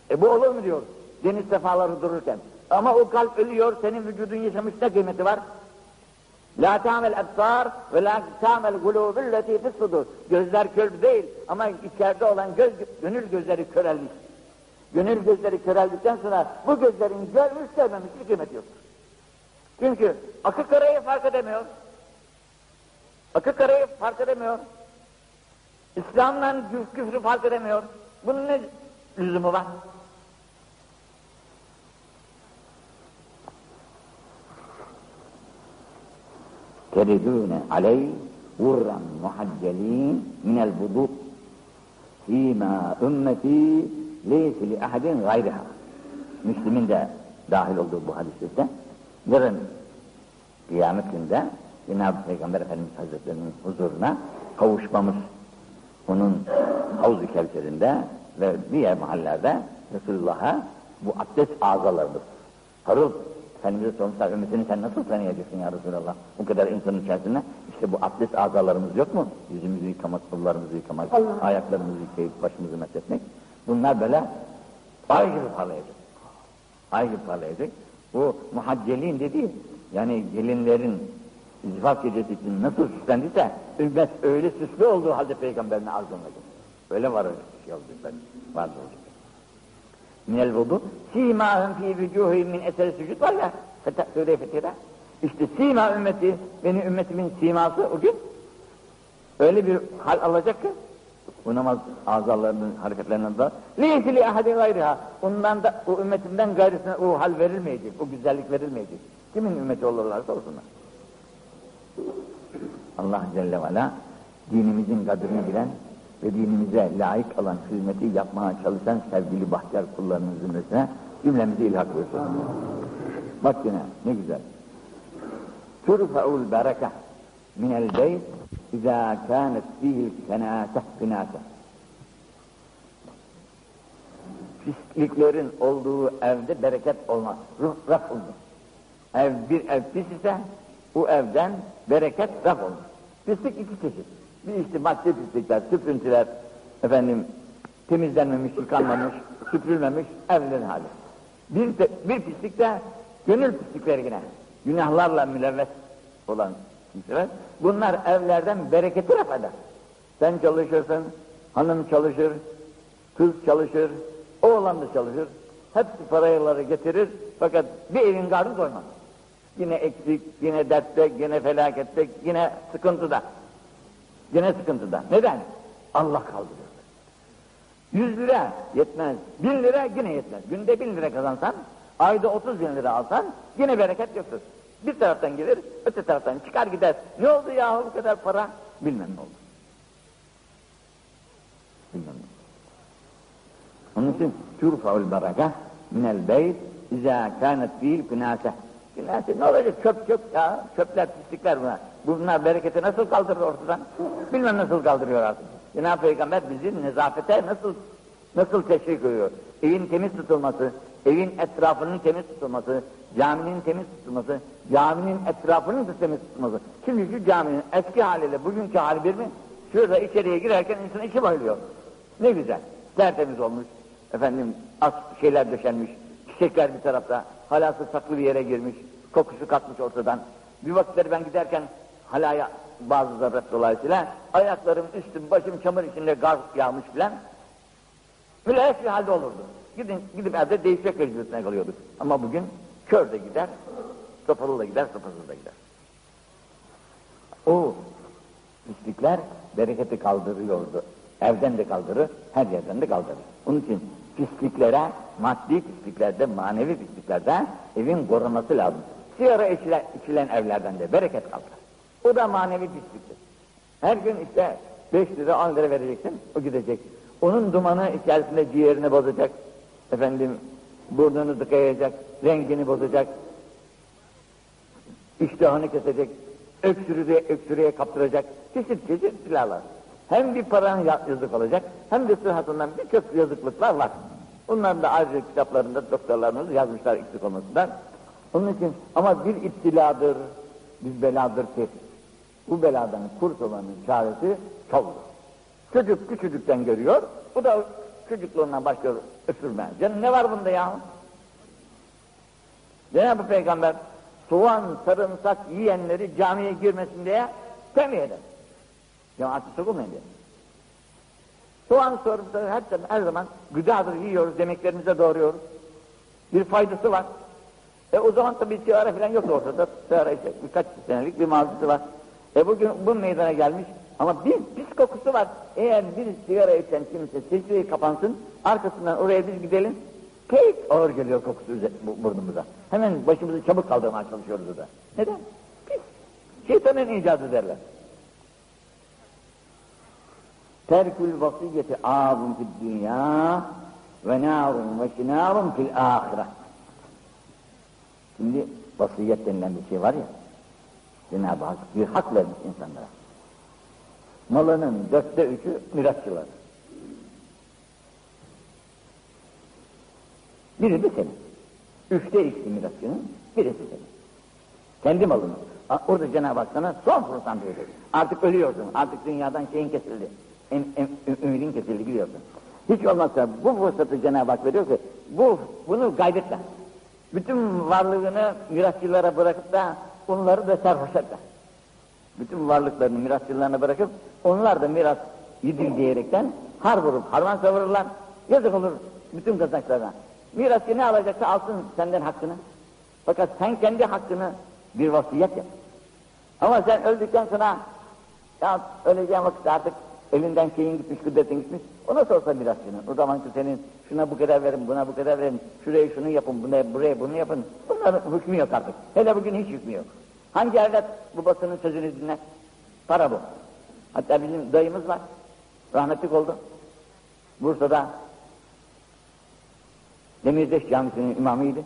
E bu olur mu diyor deniz sefaları dururken. Ama o kalp ölüyor, senin vücudun yaşamış ne kıymeti var? La ta'mel ebsar ve la ta'mel gulubul leti fissudur. Gözler kör değil ama içeride olan göz, gönül gözleri körelmiş. Gönül gözleri köreldikten sonra bu gözlerin görmüş görmemiş bir kıymeti yoktur. Çünkü akı karayı fark edemiyor. Akı karayı fark edemiyor. İslam'la küfrü fark edemiyor. Bunun ne lüzumu var? Teridûne aleyh vurran muhaccelîn minel buduk fîmâ ümmeti leysi li ahadin gayriha. Müslüm'ün de dahil olduğu bu hadiste yarın kıyamet günde Cenab-ı Peygamber Efendimiz Hazretleri'nin huzuruna kavuşmamız onun Havz-ı Kevser'inde ve diğer mahallelerde Resulullah'a bu abdest ağzalarıdır. Sarıl Efendimiz'e sormuşlar, ümmetini sen nasıl tanıyacaksın ya Resulallah? Bu kadar insanın içerisinde işte bu abdest azalarımız yok mu? Yüzümüzü yıkamak, kollarımızı yıkamak, Allah. ayaklarımızı yıkayıp başımızı mesletmek. Bunlar böyle ay gibi parlayacak. Ay gibi parlayacak. Bu muhaccelin dediği, yani gelinlerin zifaf gecesi için nasıl süslendiyse, ümmet öyle süslü olduğu halde peygamberin arzuladı. Öyle var öyle şey olacak, vardı olacak minel vudu simâhum fî vücûhîm min eseri sücud var ya Sure-i Fetih'de. İşte sima ümmeti, benim ümmetimin siması o gün öyle bir hal alacak ki bu namaz azalarının hareketlerinden da leysi li ahadin gayriha ondan da o ümmetimden gayrısına o hal verilmeyecek, o güzellik verilmeyecek. Kimin ümmeti olurlarsa olsunlar. Allah Celle ve Ala dinimizin kadrini bilen ve dinimize layık olan hizmeti yapmaya çalışan sevgili bahtiyar kullarının zümresine cümlemizi ilhak buyursun. Bak yine ne güzel. Turfa'ul bereke minel beyt izâ kânet fîhil kenâseh binâseh. Pisliklerin olduğu evde bereket olmaz. Ruh raf olur. Ev bir ev pis ise o evden bereket raf olur. Pislik iki çeşit bir maddi pislikler, süprüntüler, efendim temizlenmemiş, yıkanmamış, süpürülmemiş evlerin hali. Bir, de, bir pislik de gönül pislikleri yine. Günahlarla mülevves olan kimseler. Bunlar evlerden bereketi raf eder. Sen çalışırsın, hanım çalışır, kız çalışır, oğlan da çalışır. Hepsi paraları getirir fakat bir evin karnı doymaz. Yine eksik, yine dertte, yine felakette, yine sıkıntıda. Yine sıkıntıda. Neden? Allah kaldırıyor. Yüz lira yetmez. Bin lira yine yetmez. Günde bin lira kazansan, ayda otuz bin lira alsan yine bereket yoktur. Bir taraftan gelir, öte taraftan çıkar gider. Ne oldu yahu bu kadar para? Bilmem ne oldu. Bilmem ne Onun için turfa'ul baraka minel beyt izâ kânet fîl künâseh. Künâseh ne olacak çöp çöp ya, çöpler pislikler bunlar. Bunlar bereketi nasıl kaldırır ortadan? Bilmem nasıl kaldırıyor artık. Cenab-ı Peygamber bizi nezafete nasıl nasıl teşvik ediyor? Evin temiz tutulması, evin etrafının temiz tutulması, caminin temiz tutulması, caminin etrafının da temiz tutulması. Şimdi şu caminin eski haliyle bugünkü hali bir mi? Şurada içeriye girerken insan içi bayılıyor. Ne güzel, tertemiz olmuş. Efendim az şeyler döşenmiş, çiçekler bir tarafta, halası saklı bir yere girmiş, kokusu katmış ortadan. Bir vakitleri ben giderken halaya bazı zaruret dolayısıyla ayaklarım, üstüm, başım çamur içinde gaz yağmış filan. Mülayek bir halde olurdu. Gidin, gidip evde değişecek mecburiyetine kalıyorduk. Ama bugün kör de gider, sopalı da gider, sopasız da gider. O pislikler bereketi kaldırıyordu. Evden de kaldırır, her yerden de kaldırır. Onun için pisliklere, maddi pisliklerde, manevi pisliklerde evin korunması lazım. Sigara içilen, içilen evlerden de bereket kaldırır. O da manevi pisliktir. Her gün işte 5 lira 10 lira vereceksin, o gidecek. Onun dumanı içerisinde ciğerini bozacak, efendim burnunu tıkayacak, rengini bozacak, iştahını kesecek, öksürüğe, öksürüğe kaptıracak, çeşit çeşit silahlar. Hem bir paran yazık olacak, hem de sıhhatından birçok yazıklıklar var. Bunların da ayrıca kitaplarında doktorlarımız yazmışlar eksik olmasından. Onun için ama bir iptiladır, bir beladır ki bu beladan kurtulmanın çaresi çoluk. Çocuk küçücükten görüyor, bu da çocukluğundan başlıyor öpürmeye. Canım ne var bunda ya? Cenab-ı Peygamber soğan, sarımsak yiyenleri camiye girmesin diye tembih eder. Cemaati sokulmayın diye. Soğan, sarımsak her, her zaman gıdadır yiyoruz, demeklerimize doğruyoruz. Bir faydası var. E o zaman tabii sigara falan yok ortada. Sigara işte birkaç senelik bir mazisi var. E bugün bu meydana gelmiş ama bir pis kokusu var. Eğer bir sigara içen kimse secdeyi kapansın, arkasından oraya biz gidelim, pek ağır geliyor kokusu burnumuza. Hemen başımızı çabuk kaldırmaya çalışıyoruz orada. Neden? Pis. Şeytanın icadı derler. Terkül vasiyeti ağabun fid dünya ve narun ve şinarun fil ahiret. Şimdi vasiyet denilen bir şey var ya, Cenab-ı Hak bir hak vermiş insanlara. Malının dörtte üçü mirasçılar. Biri de senin. Üçte ikisi mirasçının, birisi senin. Kendi malını. Orada Cenab-ı Hak sana son fırsat verecek. Artık ölüyorsun, artık dünyadan şeyin kesildi. Em, em, ümidin kesildi gidiyorsun. Hiç olmazsa bu fırsatı Cenab-ı Hak veriyor ki, bu, bunu kaybetme. Bütün varlığını mirasçılara bırakıp da onları da sarhoş etme. Bütün varlıklarını mirasçılarına bırakıp onlar da miras yedir diyerekten har vurup harman savururlar. Yazık olur bütün kazançlarına. Mirasçı ne alacaksa alsın senden hakkını. Fakat sen kendi hakkını bir vasiyet yap. Ama sen öldükten sonra ya öleceğin vakit artık elinden şeyin gitmiş, kudretin gitmiş. O nasıl olsa mirasçının. O zaman ki senin şuna bu kadar verin, buna bu kadar verin, şuraya şunu yapın, buna, buraya bunu yapın. Bunların hükmü yok artık. Hele bugün hiç hükmü yok. Hangi evlat babasının sözünü dinler? Para bu. Hatta bizim dayımız var. Rahmetlik oldu. Bursa'da Demirdeş Camisi'nin imamıydı.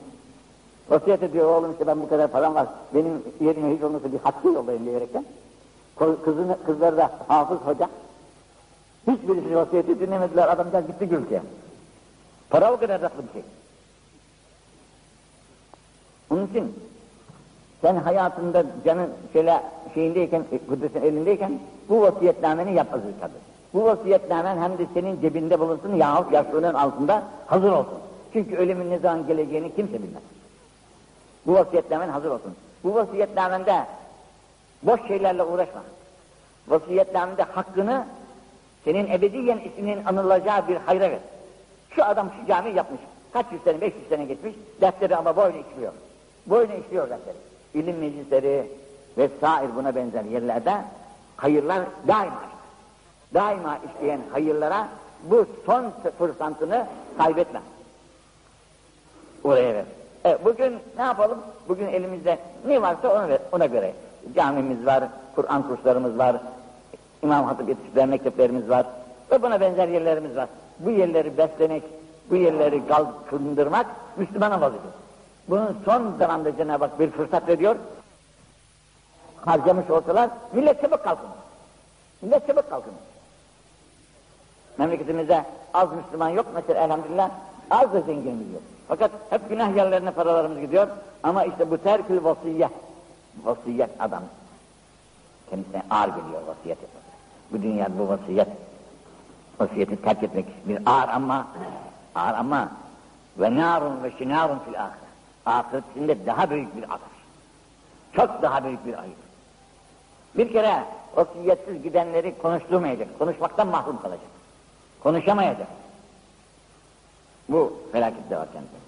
Vasiyet ediyor oğlum işte ben bu kadar param var. Benim yerime hiç olmazsa bir hakkı yollayın diyerekten. Kızını, kızları da hafız hoca. Hiçbirisi vasiyeti dinlemediler. Adamcağız gitti Gülke'ye. Para o kadar tatlı bir şey. Onun için sen hayatında canın şöyle şeyindeyken, e, kudretin elindeyken bu vasiyetnameni yap aziz kardeş. Bu vasiyetnamen hem de senin cebinde bulunsun yahut yastığının altında hazır olsun. Çünkü ölümün ne zaman geleceğini kimse bilmez. Bu vasiyetnamen hazır olsun. Bu vasiyetnamende boş şeylerle uğraşma. Vasiyetnamende hakkını senin ebediyen isminin anılacağı bir hayra ver. Şu adam şu cami yapmış. Kaç yüz sene, beş yüz sene geçmiş. Dersleri ama boynu işliyor. Boynu işliyor dersleri. İlim meclisleri vesaire buna benzer yerlerde hayırlar daima Daima işleyen hayırlara bu son fırsatını kaybetme. Oraya ver. E, bugün ne yapalım? Bugün elimizde ne varsa ona, ver, ona göre. Camimiz var, Kur'an kurslarımız var, İmam Hatip yetiştiren mekteplerimiz var ve buna benzer yerlerimiz var. Bu yerleri beslemek, bu yerleri kalkındırmak Müslümana vazifesi. Bunun son zamanda Cenab-ı Hak bir fırsat veriyor. Harcamış olsalar millet çabuk kalkınır. Millet çabuk kalkınır. Memleketimizde az Müslüman yok mesela elhamdülillah az da zenginimiz yok. Fakat hep günah yerlerine paralarımız gidiyor ama işte bu terkül vasiyet. Vasiyet adam. Kendisine ağır geliyor vasiyet yapmak. Bu dünyada bu vasiyet. Vasiyeti terk etmek bir ağır ama ağır ama ve narun ve şinarun fil ahiret. Ahiretinde daha büyük bir ateş. Çok daha büyük bir ayıp. Bir kere vasiyetsiz gidenleri konuşturmayacak. Konuşmaktan mahrum kalacak. Konuşamayacak. Bu felaket de var kendisine.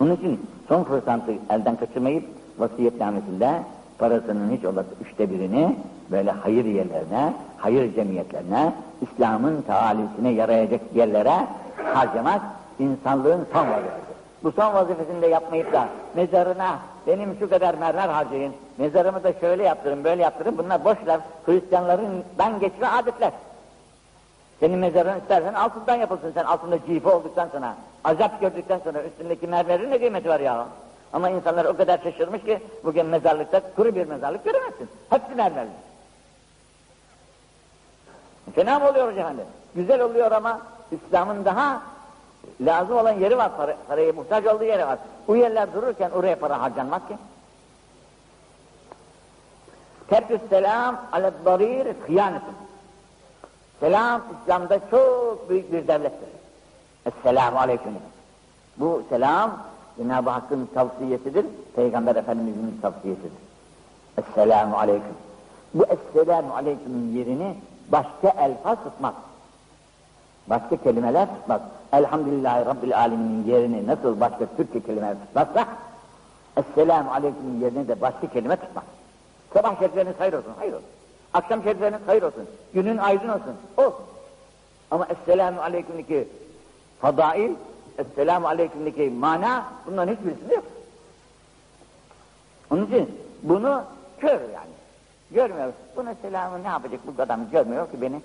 Onun için son fırsatı elden kaçırmayıp vasiyetnamesinde parasının hiç olası üçte birini böyle hayır yerlerine, hayır cemiyetlerine, İslam'ın taalisine yarayacak yerlere harcamak insanlığın son vazifesi. Bu son vazifesini de yapmayıp da mezarına benim şu kadar mermer harcayın, mezarımı da şöyle yaptırın, böyle yaptırın, bunlar boşlar, Hristiyanlarından geçme adetler. Senin mezarın istersen altından yapılsın, sen altında cife olduktan sonra, azap gördükten sonra üstündeki mermerin ne kıymeti var ya? Ama insanlar o kadar şaşırmış ki bugün mezarlıkta kuru bir mezarlık göremezsin. Hepsi mermerli. Fena mı oluyor hocam? Güzel oluyor ama İslam'ın daha lazım olan yeri var, para, paraya muhtaç olduğu yeri var. Bu yerler dururken oraya para harcanmaz ki. Terkü selam ale darir hıyanetin. Selam İslam'da çok büyük bir devlettir. Esselamu aleyküm. Bu selam Cenab-ı Hakk'ın tavsiyesidir, Peygamber Efendimiz'in tavsiyesidir. Esselamu aleyküm. Bu Esselamu aleyküm'ün yerini başka elfaz tutmaz. Başka kelimeler tutmaz. Elhamdülillahi Rabbil Alemin'in yerini nasıl başka Türkçe kelimeler tutmazsa Esselamu aleyküm'ün yerine de başka kelime tutmaz. Sabah şerifleriniz hayır olsun, hayır olsun. Akşam şerifleriniz hayır olsun. Günün aydın olsun, olsun. Ama Esselamu aleyküm'deki fadail, Esselamu aleyküm'deki mana bunların hiçbirisinde yok. Onun için bunu kör yani. Görmüyor. Buna selamı ne yapacak bu adam görmüyor ki beni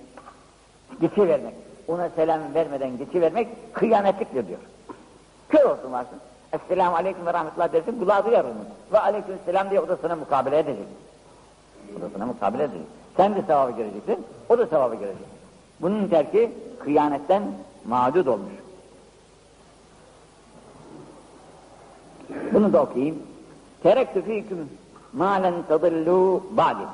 geçivermek. Ona selam vermeden geçivermek kıyametliktir diyor. Kör olsun varsın. Esselamu aleyküm ve rahmetullah dersin kulağı duyar onu. Ve aleyküm selam diye o da sana mukabele edecek. O da sana mukabele edecek. Sen de sevabı göreceksin, o da sevabı görecek. Bunun terki kıyametten mağdud olmuş. Bunu da okuyayım. Terektü fîküm mâlen tadillû ba'di.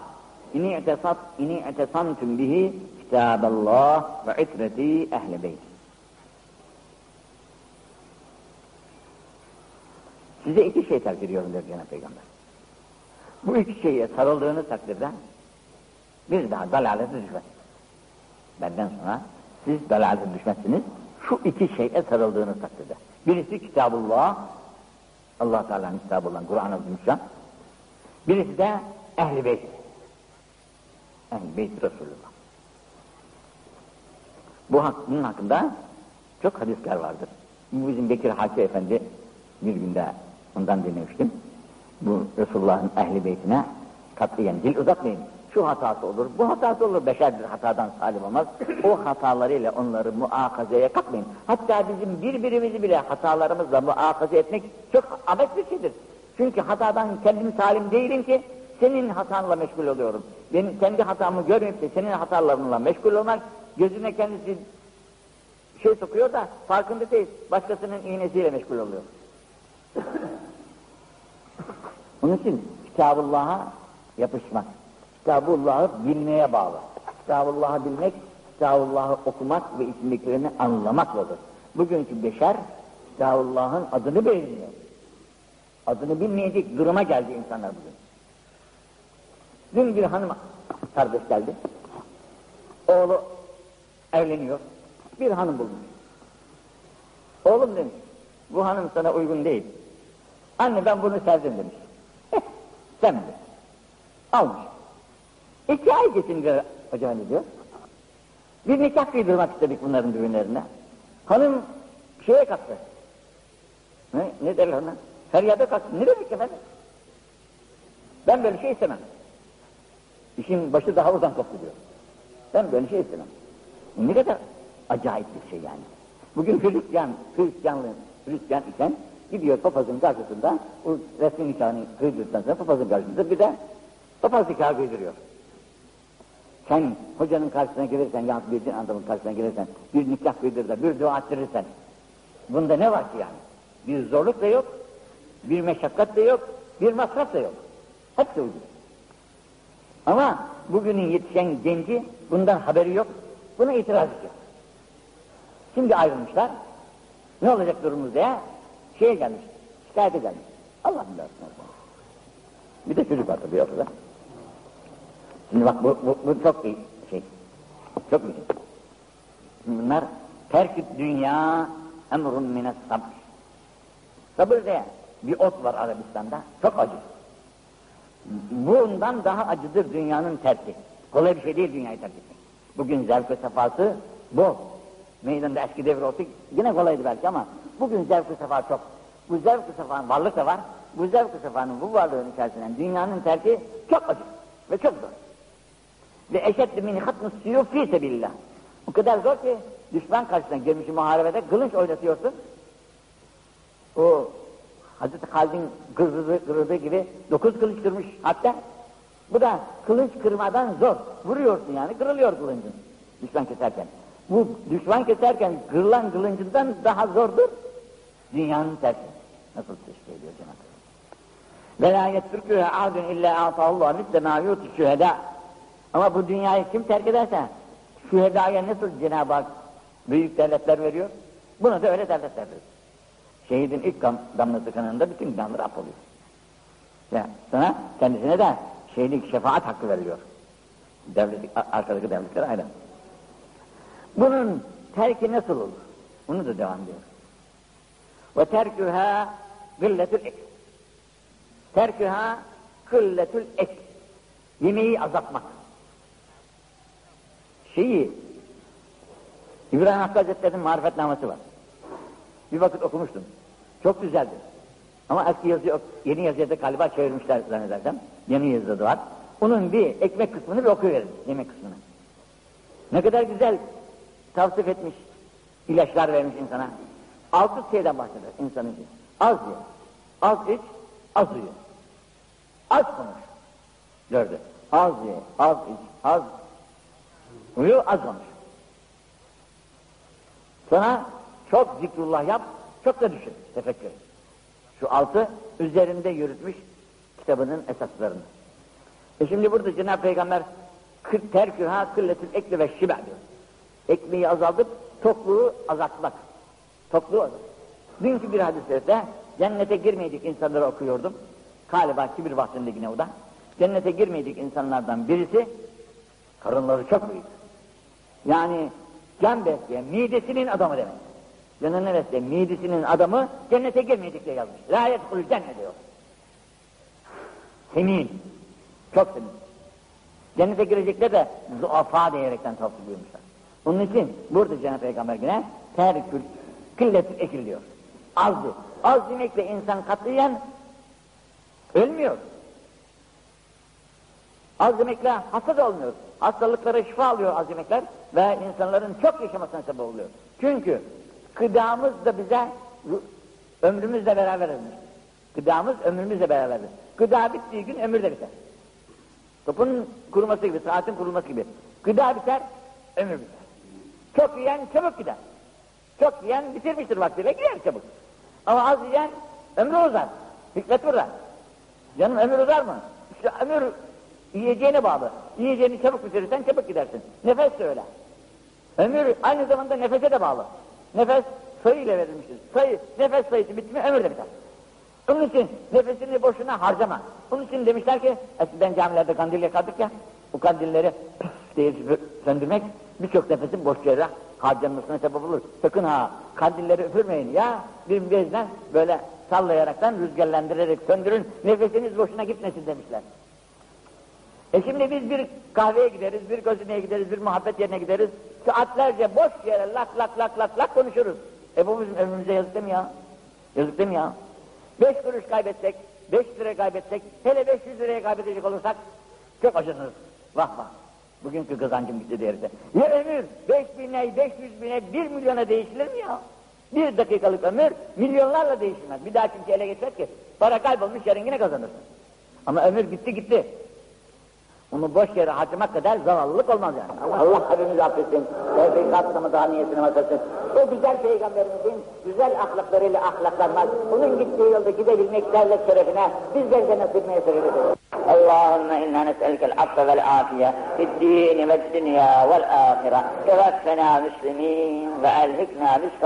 İni i'tesat, ini i'tesantum bihi kitaballah ve itreti ehle beyt. Size iki şey terk ediyorum der Cenab-ı Peygamber. Bu iki şeye sarıldığınız takdirde bir daha dalalete düşmez. Benden sonra siz dalalete düşmezsiniz. Şu iki şeye sarıldığınız takdirde. Birisi Kitabullah, allah Teala'nın kitabı olan Kur'an-ı Azimüşşan. Birisi de Ehl-i Beyt. Ehl-i Beyt Resulullah. Bu hak, bunun hakkında çok hadisler vardır. Bizim Bekir Haki Efendi bir günde ondan dinlemiştim. Bu Resulullah'ın ehli beytine katliyen dil uzatmayın. Şu hatası olur, bu hatası olur. Beşer bir hatadan salim olmaz. O hatalarıyla onları muakazeye katmayın. Hatta bizim birbirimizi bile hatalarımızla muakaze etmek çok abet bir şeydir. Çünkü hatadan kendim salim değilim ki senin hatanla meşgul oluyorum. Benim kendi hatamı görmeyip de senin hatalarınla meşgul olmak gözüne kendisi şey sokuyor da farkında değil. Başkasının iğnesiyle meşgul oluyor. Onun için Kitabullah'a yapışmak, Kitabullah'ı bilmeye bağlı. Kitabullah'ı bilmek, Kitabullah'ı okumak ve içindekilerini anlamak olur. Bugünkü beşer Kitabullah'ın adını bilmiyor. Adını bilmeyecek duruma geldi insanlar bugün. Dün bir hanım kardeş geldi. Oğlu evleniyor. Bir hanım bulmuş. Oğlum demiş, bu hanım sana uygun değil. Anne ben bunu sevdim demiş. Eh, sen de. Almış. İki ay geçince ne diyor? Bir nikah kıydırmak istedik bunların düğünlerine. Hanım şeye kalktı. Ne, ne derler ona? Feryada kalktı. Ne demek efendim? Ben böyle şey istemem. İşin başı daha oradan koptu diyor. Ben böyle şey istemem. Ne kadar acayip bir şey yani. Bugün Hristiyan, Hristiyanlı, Hristiyan isen gidiyor papazın karşısında, o resmi nikahını kıydırdıktan sonra papazın karşısında bir de papaz nikahı kıydırıyor. Sen hocanın karşısına gelirsen, yahut bir din adamın karşısına gelirsen, bir nikah kıydır da bir dua ettirirsen, bunda ne var ki yani? Bir zorluk da yok, bir meşakkat da yok, bir masraf da yok. Hepsi ucuz. Ama bugünün yetişen genci bundan haberi yok, buna itiraz ediyor. Şimdi ayrılmışlar, ne olacak durumumuz diye şeye gelmiş, şikayete gelmiş. Allah bilir. Bir de çocuk tabii ortada. Şimdi bak bu, bu, bu çok iyi şey. Çok iyi. Bunlar terk dünya emrun mines sabr. Sabır diye bir ot var Arabistan'da. Çok acı. Bundan daha acıdır dünyanın terki. Kolay bir şey değil dünyayı terk etmek. Bugün zevk ve sefası bol. Meydanda eski devir olsa yine kolaydı belki ama bugün zevk ve sefa çok. Bu zevk ve sefanın varlık da var. Bu zevk ve sefanın bu varlığın içerisinden dünyanın terki çok acı ve çok zor. Ve eşeddi min hatmus suyuf fi sebilillah. O kadar zor ki düşman karşısına girmiş muharebede kılıç oynatıyorsun. O Hazreti Halid'in kırdığı, kırdığı gibi dokuz kılıç kırmış hatta. Bu da kılıç kırmadan zor. Vuruyorsun yani kırılıyor kılıncın düşman keserken. Bu düşman keserken kırılan kılıncından daha zordur. Dünyanın tersi. Nasıl teşkil ediyor Cenab-ı Hak? Ve la yetfirkühe adun illa atahullah misle ma yuti şühedâ. Ama bu dünyayı kim terk ederse şühedaya nasıl Cenab-ı Hak büyük devletler veriyor? Bunu da öyle devletler veriyor. Şehidin ilk dam damlası kanında bütün günahları affoluyor. Ya, sana kendisine de şehitlik şefaat hakkı veriliyor. Devlet, arkadaki devletlere ayrı. Bunun terki nasıl olur? Bunu da devam ediyor. Ve terküha gılletül ek. Terküha gılletül ek. Yemeği azaltmak. Şeyi, İbrahim Hakkı Hazretleri'nin marifetnaması var. Bir vakit okumuştum. Çok güzeldi. Ama eski yazı yok. Yeni yazıya da galiba çevirmişler zannedersem. Yeni yazıda da var. Onun bir ekmek kısmını bir okuyuverin. Yemek kısmını. Ne kadar güzel tavsif etmiş. ilaçlar vermiş insana. Altı şeyden bahseder insanın için. Az ye. Az iç. Az uyu. Az konuş. Dördü. Az ye. Az iç. Az uyu. Az konuş. Sonra çok zikrullah yap, çok da düşün, tefekkür et. Şu altı üzerinde yürütmüş kitabının esaslarını. E şimdi burada Cenab-ı Peygamber terküha kılletül ekli ve şibe diyor. Ekmeği azaltıp tokluğu azaltmak. Tokluğu azalt. Dünkü bir hadiste cennete girmeyecek insanları okuyordum. Galiba kibir vaktinde yine o da. Cennete girmeyecek insanlardan birisi karınları çok büyük. Yani can besleyen midesinin adamı demek. Canını besleyen midesinin adamı cennete girmeyecek diye yazmış. La yedhul cennet diyor. Semin. Çok semin. Cennete girecekler de zuafa diyerekten tavsiye buyurmuşlar. Onun için burada Cenab-ı Peygamber yine terkül kılletül ekil diyor. Azdı. Az yemekle insan katlayan ölmüyor. Az yemekle hasta da olmuyor. Hastalıklara şifa alıyor az yemekler ve insanların çok yaşamasına sebep oluyor. Çünkü gıdamız da bize ömrümüzle beraber verilmiş. Gıdamız ömrümüzle beraberdir. Gıda bittiği gün ömür de biter. Topun kuruması gibi, saatin kurulması gibi. Gıda biter, ömür biter. Çok yiyen çabuk gider. Çok yiyen bitirmiştir vaktiyle, gider çabuk. Ama az yiyen ömrü uzar. Hikmet burada. Canım ömür uzar mı? İşte ömür yiyeceğine bağlı. Yiyeceğini çabuk bitirirsen çabuk gidersin. Nefes de öyle. Ömür aynı zamanda nefese de bağlı. Nefes sayı ile verilmiştir. Sayı, nefes sayısı bitti mi ömür de biter. Onun için nefesini boşuna harcama. Onun için demişler ki eskiden camilerde kandil yakardık ya, bu kandilleri diye söndürmek birçok nefesin boş yere harcanmasına sebep olur. Sakın ha kandilleri üfürmeyin ya bir bezden böyle sallayaraktan rüzgarlandırerek söndürün nefesiniz boşuna gitmesin demişler. E şimdi biz bir kahveye gideriz, bir gazineye gideriz, bir muhabbet yerine gideriz. Saatlerce boş yere lak lak lak lak lak konuşuruz. E bu bizim ömrümüze yazık değil mi ya? Yazık değil mi ya? Beş kuruş kaybetsek, beş lira kaybetsek, hele beş yüz liraya kaybedecek olursak çok acınırız. Vah vah. Bugünkü kazancım gitti derse. Ya ömür beş bine, beş yüz bine, bir milyona değişilir mi ya? Bir dakikalık ömür milyonlarla değişmez. Bir daha çünkü ele geçer ki para kaybolmuş yarın yine kazanırsın. Ama ömür gitti gitti. Onu boş yere harcamak kadar zavallılık olmaz yani. Allah, Allah hepimizi affetsin. Tevfikat daha niyetini masasın. O güzel peygamberimizin güzel ahlaklarıyla ahlaklanmak, onun gittiği yolda gidebilmek derlet şerefine bizler de sebep edelim. Allahümme inna nes'elkel affe vel afiye fid dini ve dünya vel ahire. Tevaffena müslimin ve elhikna bis